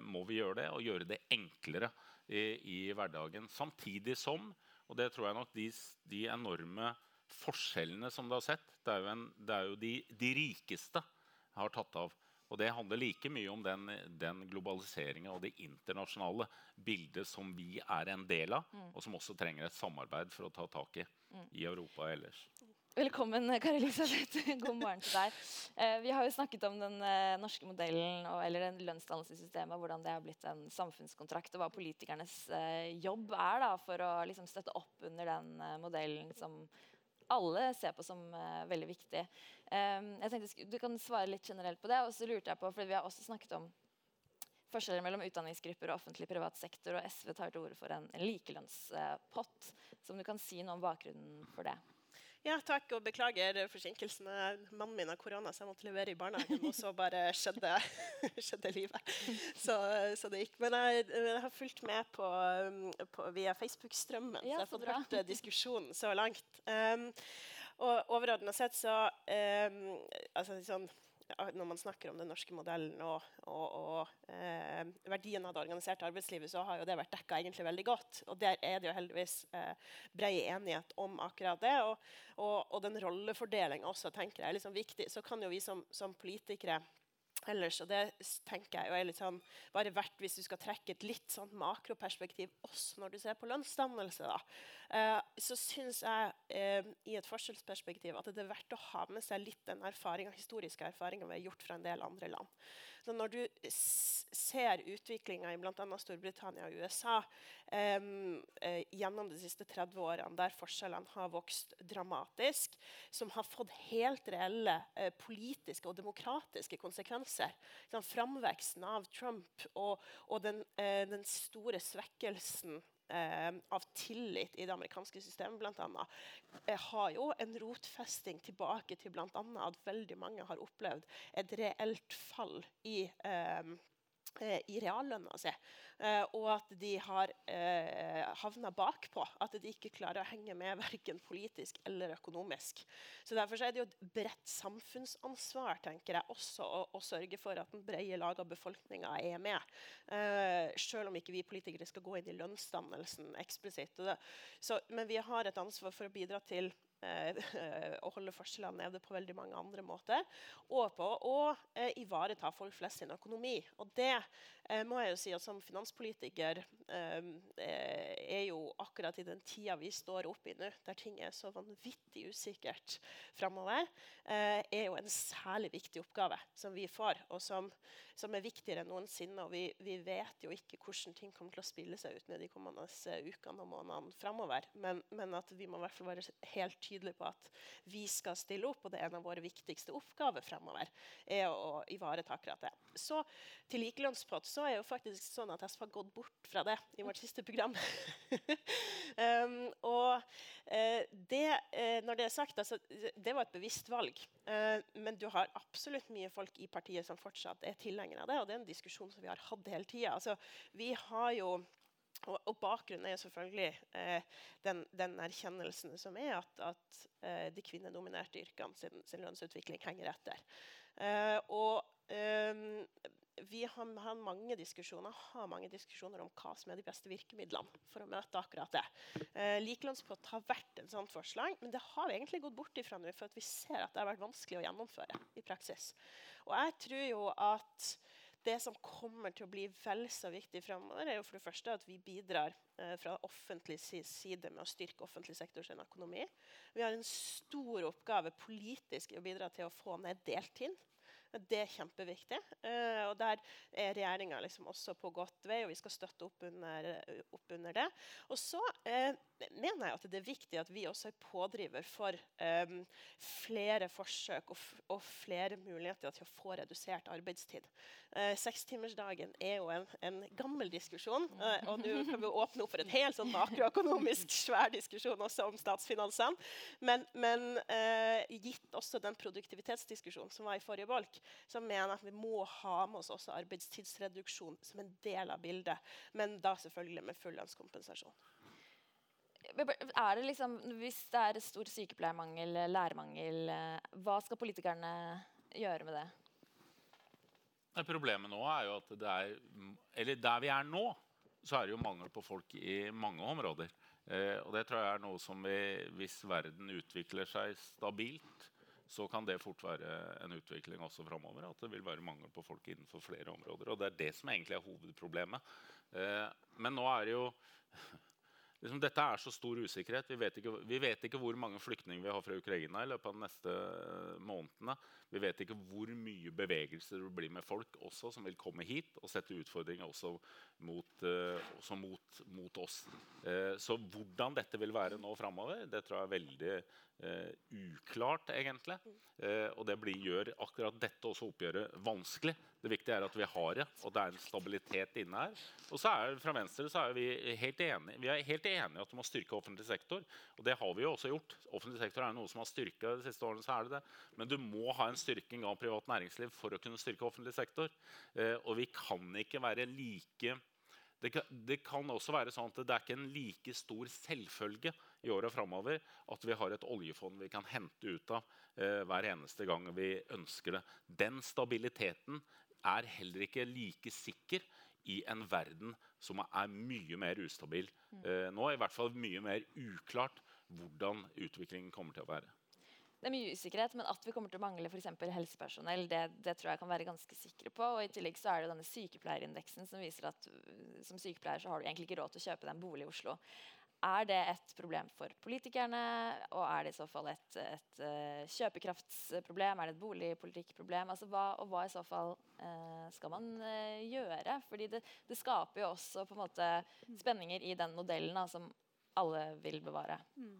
må vi gjøre det, og gjøre det enklere i, i hverdagen. Samtidig som, og det tror jeg nok de, de enorme forskjellene som du har sett, det er jo, en, det er jo de, de, rikeste har tatt av. Og det handler like mye om den, den globaliseringa og det internasjonale bildet som vi er en del av, mm. og som også trenger et samarbeid for å ta tak i mm. i Europa ellers. Velkommen, Kari Elisabeth. God morgen til deg. Eh, vi har jo snakket om den eh, norske modellen og, eller lønnsdannelsessystemet, hvordan det har blitt en samfunnskontrakt, og hva politikernes eh, jobb er da, for å liksom, støtte opp under den eh, modellen som alle ser på som uh, veldig viktig. Um, jeg tenkte Du kan svare litt generelt på det. og så lurte jeg på, for Vi har også snakket om forskjeller mellom utdanningsgrupper og offentlig privat sektor. og SV tar til orde for en, en likelønnspott. Så om du kan si noe om bakgrunnen for det? Ja, takk, og beklager forsinkelsen. Mannen min har korona, så jeg måtte levere i barnehagen. Og så bare skjedde, skjedde livet. Så, så, det gikk. Men jeg, jeg har fulgt med på, på, via Facebook-strømmen, ja, så jeg har fått hørt eh, diskusjonen så langt. Um, og overordna sett så um, altså, sånn, når man snakker om den norske modellen og, og, og eh, verdien av det organiserte arbeidslivet, så har jo det vært dekka egentlig veldig godt. Og der er det jo heldigvis eh, brei enighet om akkurat det. Og, og, den rollefordelinga også tenker jeg er liksom viktig. Så kan jo vi som, som politikere ellers. Og det tenker jeg er litt sånn, bare verdt hvis du skal trekke et litt sånn makroperspektiv også når du ser på lønnsdannelse. da, eh, Så syns jeg eh, i et forskjellsperspektiv at det er verdt å ha med seg litt den historiske erfaringa vi har gjort fra en del andre land. Når du ser utviklinga i bl.a. Storbritannia og USA eh, gjennom de siste 30 årene, der forskjellene har vokst dramatisk, som har fått helt reelle eh, politiske og demokratiske konsekvenser sånn, Framveksten av Trump og, og den, eh, den store svekkelsen av tillit i det amerikanske systemet annet, eh, har jo en rotfesting tilbake til bl.a. at veldig mange har opplevd et reelt fall i eh, Eh, i reallønna si. Eh, og at de har eh, havna bakpå. At de ikke klarer å henge med verken politisk eller økonomisk. Så Derfor er det jo et bredt samfunnsansvar tenker jeg, også å, å sørge for at den brede lag av befolkninga er med. Eh, selv om ikke vi politikere skal gå inn i lønnsdannelsen eksplisitt. Men vi har et ansvar for å bidra til eh, å holde forskjellene nede på veldig mange andre måter. Og på å eh, ivareta folk flest sin økonomi. Og det eh, må jeg jo si at som finanspolitiker eh, er jo akkurat i den tida vi står oppe i nå, der ting er så vanvittig usikkert framover, eh, er jo en særlig viktig oppgave som vi får, og som, som er viktigere enn noensinne. Og vi, vi, vet jo ikke hvordan ting kommer til å spille seg ut med de kommende eh, ukene og månedene framover. Men, men at vi må i hvert fall være helt tydelige på at vi skal stille opp, og det er en av våre viktigste oppgaver fremover. er å ivareta akkurat det. Så til likelønnspott så er jo faktisk sånn at SV har gått bort fra det i vårt siste program. um, og uh, det, uh, når det er sagt, altså, det var et bevisst valg. Uh, men du har absolutt mye folk i partiet som fortsatt er tilhengere av det, og det er en diskusjon som vi har hatt hele tida. Altså, vi har jo og, og, bakgrunnen er selvfølgelig eh, den, den, erkjennelsen som er at, at eh, de kvinnedominerte yrkene sin, sin, lønnsutvikling henger etter. Eh, og vi har, har, mange har mange diskusjoner om hva som er de beste virkemidlene for å møte akkurat det. Eh, Likelønnspott har vært en sånt forslag, men det har vi egentlig gått bort ifra nå, for vi ser at det har vært vanskelig å gjennomføre i praksis. Og jeg tror jo at det som kommer til å bli vel så viktig fremover, er jo for det første at vi bidrar eh, fra offentlig side med å styrke offentlig sektors økonomi. Vi har en stor oppgave politisk i å bidra til å få ned deltid. Det er kjempeviktig. Uh, og der er regjeringa liksom også på godt vei, og vi skal støtte opp under, opp under det. Og så uh, mener jeg at det er viktig at vi også er pådriver for um, flere forsøk og, og, flere muligheter til å få redusert arbeidstid. Uh, Sekstimersdagen er jo en, en gammel diskusjon, uh, og nå kan vi åpne opp for en helt sånn makroøkonomisk svær diskusjon også om statsfinansene. Men, men uh, gitt også den produktivitetsdiskusjonen som var i forrige bolk, så mener jeg at vi må ha med oss også arbeidstidsreduksjon som en del av bildet. Men da selvfølgelig med full lønnskompensasjon. Er det liksom, hvis det er stor sykepleiermangel, lærermangel, eh, hva skal politikerne gjøre med det problemet nå er jo at det er Eller der vi er nå, så er det jo mangel på folk i mange områder. Eh, og det tror jeg er noe som vi, hvis verden utvikler seg stabilt, så kan det fort være en utvikling også framover. At det vil være mangel på folk innenfor flere områder. Og det er det som egentlig er hovedproblemet. Eh, men nå er det jo liksom, dette er så stor usikkerhet. Vi vet, ikke, vi vet ikke hvor mange flyktninger vi har fra Ukraina i løpet av de neste månedene. Vi vet ikke hvor mye bevegelser det blir med folk også som vil komme hit og sette utfordringer også mot, uh, også mot, mot oss. Uh, så hvordan dette vil være nå framover, det tror jeg er veldig uklart, egentlig. og det blir, gjør akkurat dette også oppgjøret vanskelig. Det viktige er at vi har det, og det er en stabilitet inne her. Og så er Fra Venstre så er vi helt enige vi er helt enige at du må styrke offentlig sektor. Og det har vi jo også gjort. Offentlig sektor er noe som har styrka de siste årene. så er det det. Men du må ha en styrking av privat næringsliv for å kunne styrke offentlig sektor. Eh, og vi kan ikke være like det kan, det kan, også være sånn at det er ikke en like stor selvfølge i åra framover at vi har et oljefond vi kan hente ut av eh, hver eneste gang vi ønsker det. Den stabiliteten er heller ikke like sikker i en verden som er mye mer ustabil mm. eh, nå. I hvert fall mye mer uklart hvordan utviklingen kommer til å være. Det er mye usikkerhet, men at vi kommer til å mangle for helsepersonell, det, det, tror jeg kan være ganske sikre på. Og I tillegg så er det denne sykepleierindeksen som viser at som sykepleier så har du egentlig ikke råd til å kjøpe deg en bolig i Oslo. Er det et problem for politikerne, og er det i så fall et, et, et kjøpekraftsproblem? Er det et boligpolitikkproblem? Altså, hva, og hva i så fall eh, skal man eh, gjøre? Fordi det, det, skaper jo også på en måte spenninger i den modellen da, som alle vil bevare. Mm.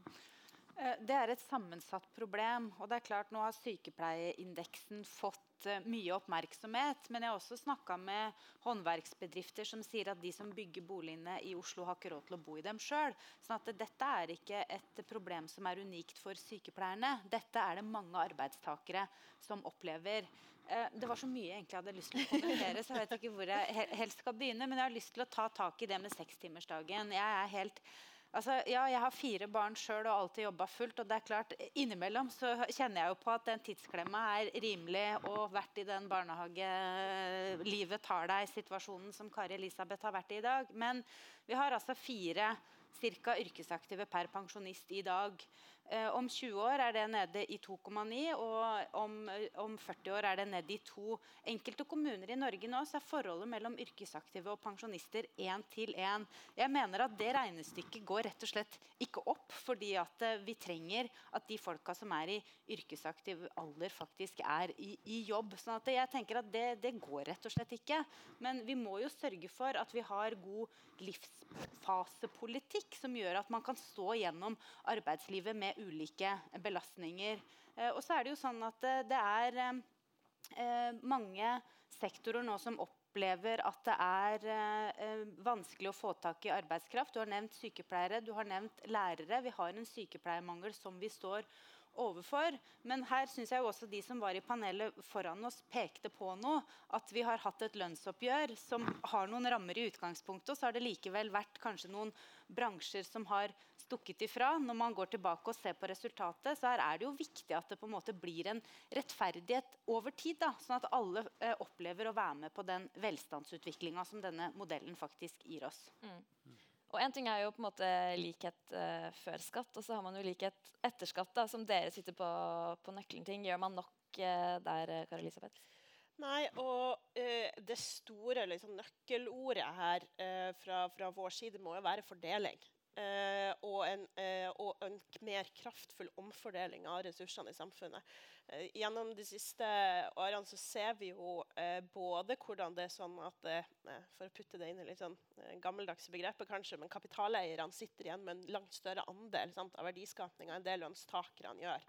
Det er et sammensatt problem. og det er klart Nå har sykepleieindeksen fått Eh, mye oppmerksomhet. Men jeg har også snakka med håndverksbedrifter som sier at de som bygger boligene i Oslo, har ikke råd til å bo i dem sjøl. Sånn at dette er ikke et problem som er unikt for sykepleierne. Dette er det mange arbeidstakere som opplever. Eh, det var så mye jeg egentlig hadde lyst til å kommentere, så jeg vet ikke hvor jeg helst skal begynne. Men jeg har lyst til å ta tak i det med sekstimersdagen. Jeg er helt Altså, ja, jeg har fire barn sjøl og alltid jobba fullt. og det er klart, Innimellom så kjenner jeg jo på at den tidsklemma er rimelig og vært i den barnehagelivet tar deg-situasjonen som Kari Elisabeth har vært i i dag. Men vi har altså fire ca. yrkesaktive per pensjonist i dag. Eh, om 20 år er det nede i 2,9, og om, om, 40 år er det nede i 2. Enkelte kommuner i Norge nå så er forholdet mellom yrkesaktive og pensjonister 1 til 1. Jeg mener at det regnestykket går rett og slett ikke opp, fordi at eh, vi trenger at de folka som er i yrkesaktiv alder, faktisk er i, i jobb. sånn at jeg tenker at det, det går rett og slett ikke. Men vi må jo sørge for at vi har god livsfasepolitikk som gjør at man kan stå gjennom arbeidslivet med ulike belastninger. Eh, og så er det jo sånn at eh, det er eh, mange sektorer nå som opplever at det er vanskelig å få tak i arbeidskraft. Du har nevnt sykepleiere, du har nevnt lærere. Vi har en sykepleiermangel som vi står overfor. Men her syns jeg også de som var i panelet foran oss, pekte på noe. At vi har hatt et lønnsoppgjør som har noen rammer i utgangspunktet. Og så har det likevel vært kanskje noen bransjer som har stukket ifra. Når man går tilbake og ser på resultatet, så er det jo viktig at det på en måte blir en rettferdighet over tid. Da, sånn at alle eh, opplever å være med på den velstandsutviklinga som denne modellen faktisk gir oss. Mm. Og en ting er jo på en måte likhet uh, før skatt, og så har man jo likhet etter skatt, da, som dere sitter på, på nøkkelen ting. Gjør man nok uh, der, eh, Kari Elisabeth? Nei, og uh, det store liksom, nøkkelordet her fra, fra, vår side må jo være fordeling. Eh, og, en, eh, og, en, mer kraftfull omfordeling av ressursene i samfunnet. Eh, gjennom de siste årene så ser vi jo både hvordan det er sånn at For å putte det inn i litt sånn gammeldagse begreper, kanskje, men kapitaleierne sitter igjen med en langt større andel sant, av verdiskapinga enn det lønnstakerne gjør.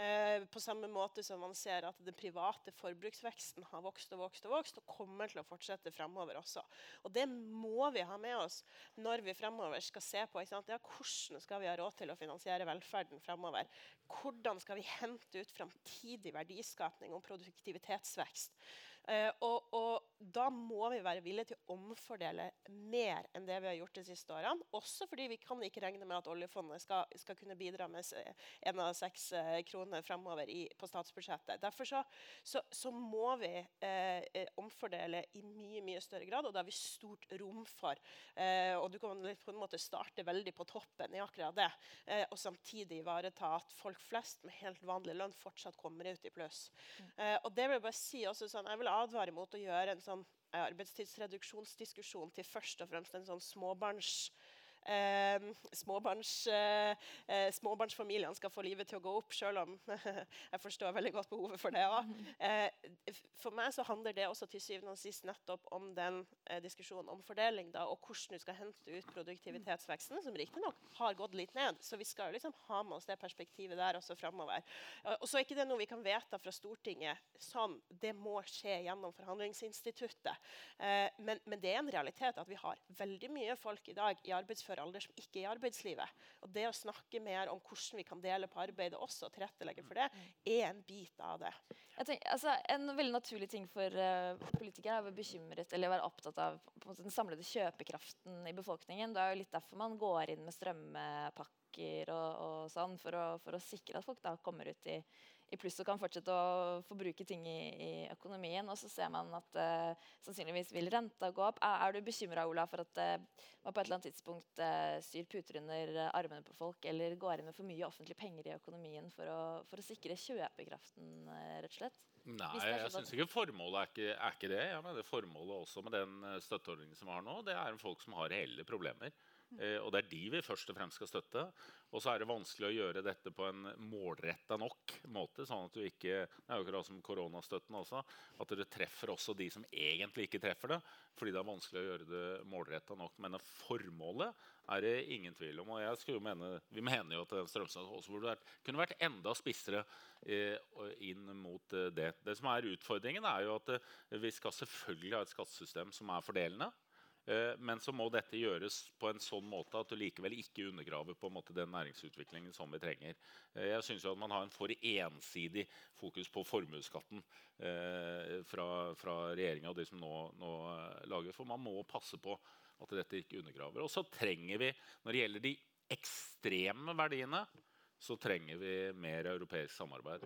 Eh, på samme måte som man ser at den private forbruksveksten har vokst og vokst og vokst, og kommer til å fortsette fremover også. Og det må vi ha med oss når vi fremover skal se på ja, hvordan skal vi ha råd til å finansiere velferden fremover. Hvordan skal vi hente ut framtidig verdiskapning og produktivitetsvekst. Uh, og, og, da må vi være villige til å omfordele mer enn det vi har gjort de siste årene. Også fordi vi kan ikke regne med at oljefondet skal, skal kunne bidra med én av seks uh, kroner fremover i, på statsbudsjettet. Derfor så, så, så må vi eh, omfordele i mye mye større grad, og det har vi stort rom for. og du kan på en måte starte veldig på toppen i akkurat det, og samtidig ivareta at folk flest med helt vanlig lønn fortsatt kommer ut i pluss. Mm. og det vil jeg bare si også sånn, jeg vil advare mot å gjøre en sånn eh, arbeidstidsreduksjonsdiskusjon til først og fremst en sånn småbarns Eh, småbarns, eh, eh, småbarnsfamiliene skal få livet til å gå opp, selv om jeg forstår veldig godt behovet for det òg. Eh, for meg så handler det også til syvende og sist nettopp om den eh, diskusjonen om fordeling da, og hvordan du skal hente ut produktivitetsveksten, som riktignok har gått litt ned. Så vi skal liksom ha med oss det perspektivet der også framover. Og så er ikke det noe vi kan vedta fra Stortinget sånn. Det må skje gjennom forhandlingsinstituttet. Eh, men, men det er en realitet at vi har veldig mye folk i dag i arbeidsfør arbeidsfør alder som ikke er i arbeidslivet. Og det å snakke mer om hvordan vi kan dele på arbeidet også, og tilrettelegge for det, er en bit av det. Tenker, altså, en veldig naturlig ting for uh, politikere er å være bekymret eller være opptatt av måte, den samlede kjøpekraften i befolkningen. Det er jo litt derfor man går inn med strømpakker og, og sånn, for å, for å, sikre at folk da kommer ut i i pluss og kan fortsette å forbruke ting i, i økonomien. Og så ser man at uh, sannsynligvis vil renta gå opp. Er, er du bekymra for at uh, man på et eller annet tidspunkt uh, syr puter under armene på folk eller går inn med for mye offentlige penger i økonomien for å, for å sikre kjøpekraften, rett og slett? Nei, jeg syns ikke formålet er ikke, er ikke det. Jeg mener Formålet også med den støtteordningen som vi har nå, det er folk som har reelle problemer. Eh, og det er de vi først og fremst skal støtte. Og så er det vanskelig å gjøre dette på en målretta nok måte. sånn at du ikke, Det er jo akkurat som koronastøtten også. At dere treffer også de som egentlig ikke treffer det. Fordi det er vanskelig å gjøre det målretta nok. Men formålet er det ingen tvil om. Og jeg skulle mene, vi mener jo at strømstøtten også burde vært, kunne vært enda spissere eh, inn mot eh, det. Det som er utfordringen, er jo at vi skal selvfølgelig ha et skattesystem som er fordelende. Eh, men så må dette gjøres på en sånn måte at du likevel ikke undergraver på en måte den næringsutviklingen som vi trenger. Eh, jeg at Man har en for ensidig fokus på formuesskatten eh, fra, fra regjeringa og de som nå, nå, lager. For man må passe på at dette ikke undergraver. Og så trenger vi, når det gjelder de ekstreme verdiene, så trenger vi mer europeisk samarbeid.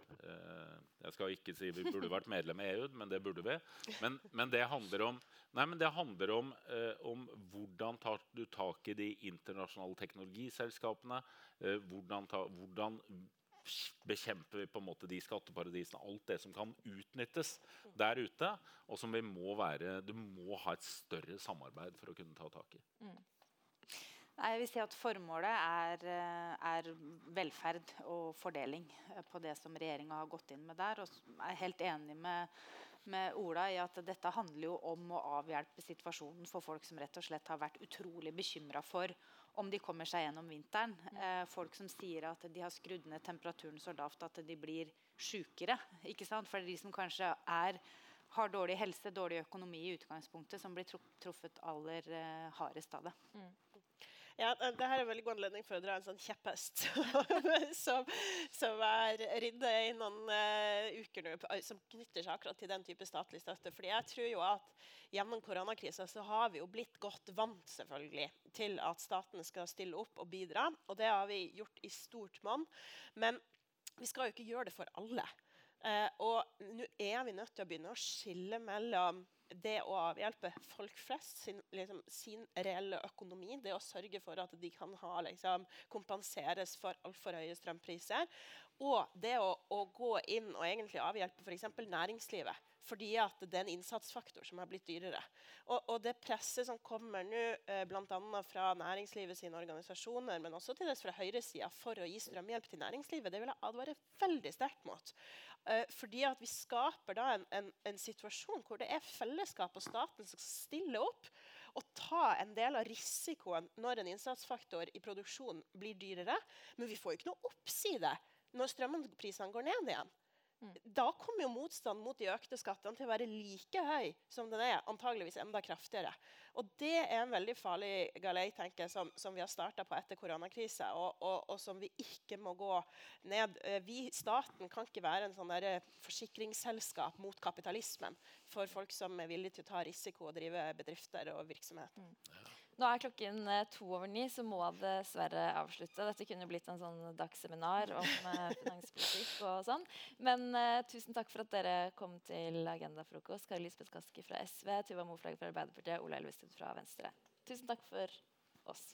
Jeg skal ikke si vi burde vært medlem i EU, men det burde vi. Men, men det handler om Nei, men Det handler om, eh, om, hvordan tar du tak i de internasjonale teknologiselskapene. Eh, hvordan, ta, hvordan, bekjemper vi på en måte de skatteparadisene, alt det som kan utnyttes der ute. Og som vi må være Du må ha et større samarbeid for å kunne ta tak i. Mm. Jeg vil si at Formålet er, eh, er, velferd og fordeling eh, på det som regjeringa har gått inn med der. Og jeg er helt enig med med Ola i at dette handler jo om å avhjelpe situasjonen for folk som rett og slett har vært utrolig bekymra for om de kommer seg gjennom vinteren. Eh, folk som sier at de har skrudd ned temperaturen så lavt at de blir sjukere. For de som kanskje er, har dårlig helse, dårlig økonomi i utgangspunktet, som blir truffet aller eh, hardest av det. Mm. Ja, det her er en veldig god anledning for å dra en sånn kjepphest som, som er ridde i noen uh, uker nå, som knytter seg akkurat til den type statlig støtte. Fordi jeg tror jo at gjennom koronakrisa så har vi jo blitt godt vant selvfølgelig til at staten skal stille opp og bidra. Og det har vi gjort i stort monn. Men vi skal jo ikke gjøre det for alle. Uh, og nå er vi nødt til å begynne å skille mellom det å avhjelpe folk flest sin, liksom, sin, reelle økonomi, det å sørge for at de kan ha, liksom, kompenseres for altfor høye strømpriser, og det å, å, gå inn og egentlig avhjelpe f.eks. næringslivet. Fordi at det er en innsatsfaktor som har blitt dyrere. Og, og det presset som kommer nå, eh, bl.a. fra næringslivet sine organisasjoner, men også til dels fra høyresida, for å gi strømhjelp til næringslivet, det vil jeg advare veldig sterkt mot. Eh, fordi at vi skaper da en, en, en situasjon hvor det er fellesskap og staten som stiller opp og ta en del av risikoen når en innsatsfaktor i produksjon blir dyrere. Men vi får jo ikke noe oppside når strømprisene går ned igjen. Mm. Da kommer jo motstand mot de økte skattene til å være like høy som den er, antageligvis enda kraftigere. Og det er en veldig farlig galei tenker, som, som vi har starta på etter koronakrisa, og, og, og, som vi ikke må gå ned. Eh, vi, staten kan ikke være en sånn der forsikringsselskap mot kapitalismen for folk som er villige til å ta risiko og drive bedrifter og virksomhet. Mm. Nå er klokken eh, to over ni, så må dessverre avslutte. Dette kunne blitt en sånn dagsseminar om eh, finanspolitikk og sånn. Men uh, tusen takk for at dere kom til Agendafrokost. Kari Lisbeth Kaski fra SV, Tuva Moflag fra Arbeiderpartiet, Ola Elvestuen fra Venstre. Tusen takk for oss.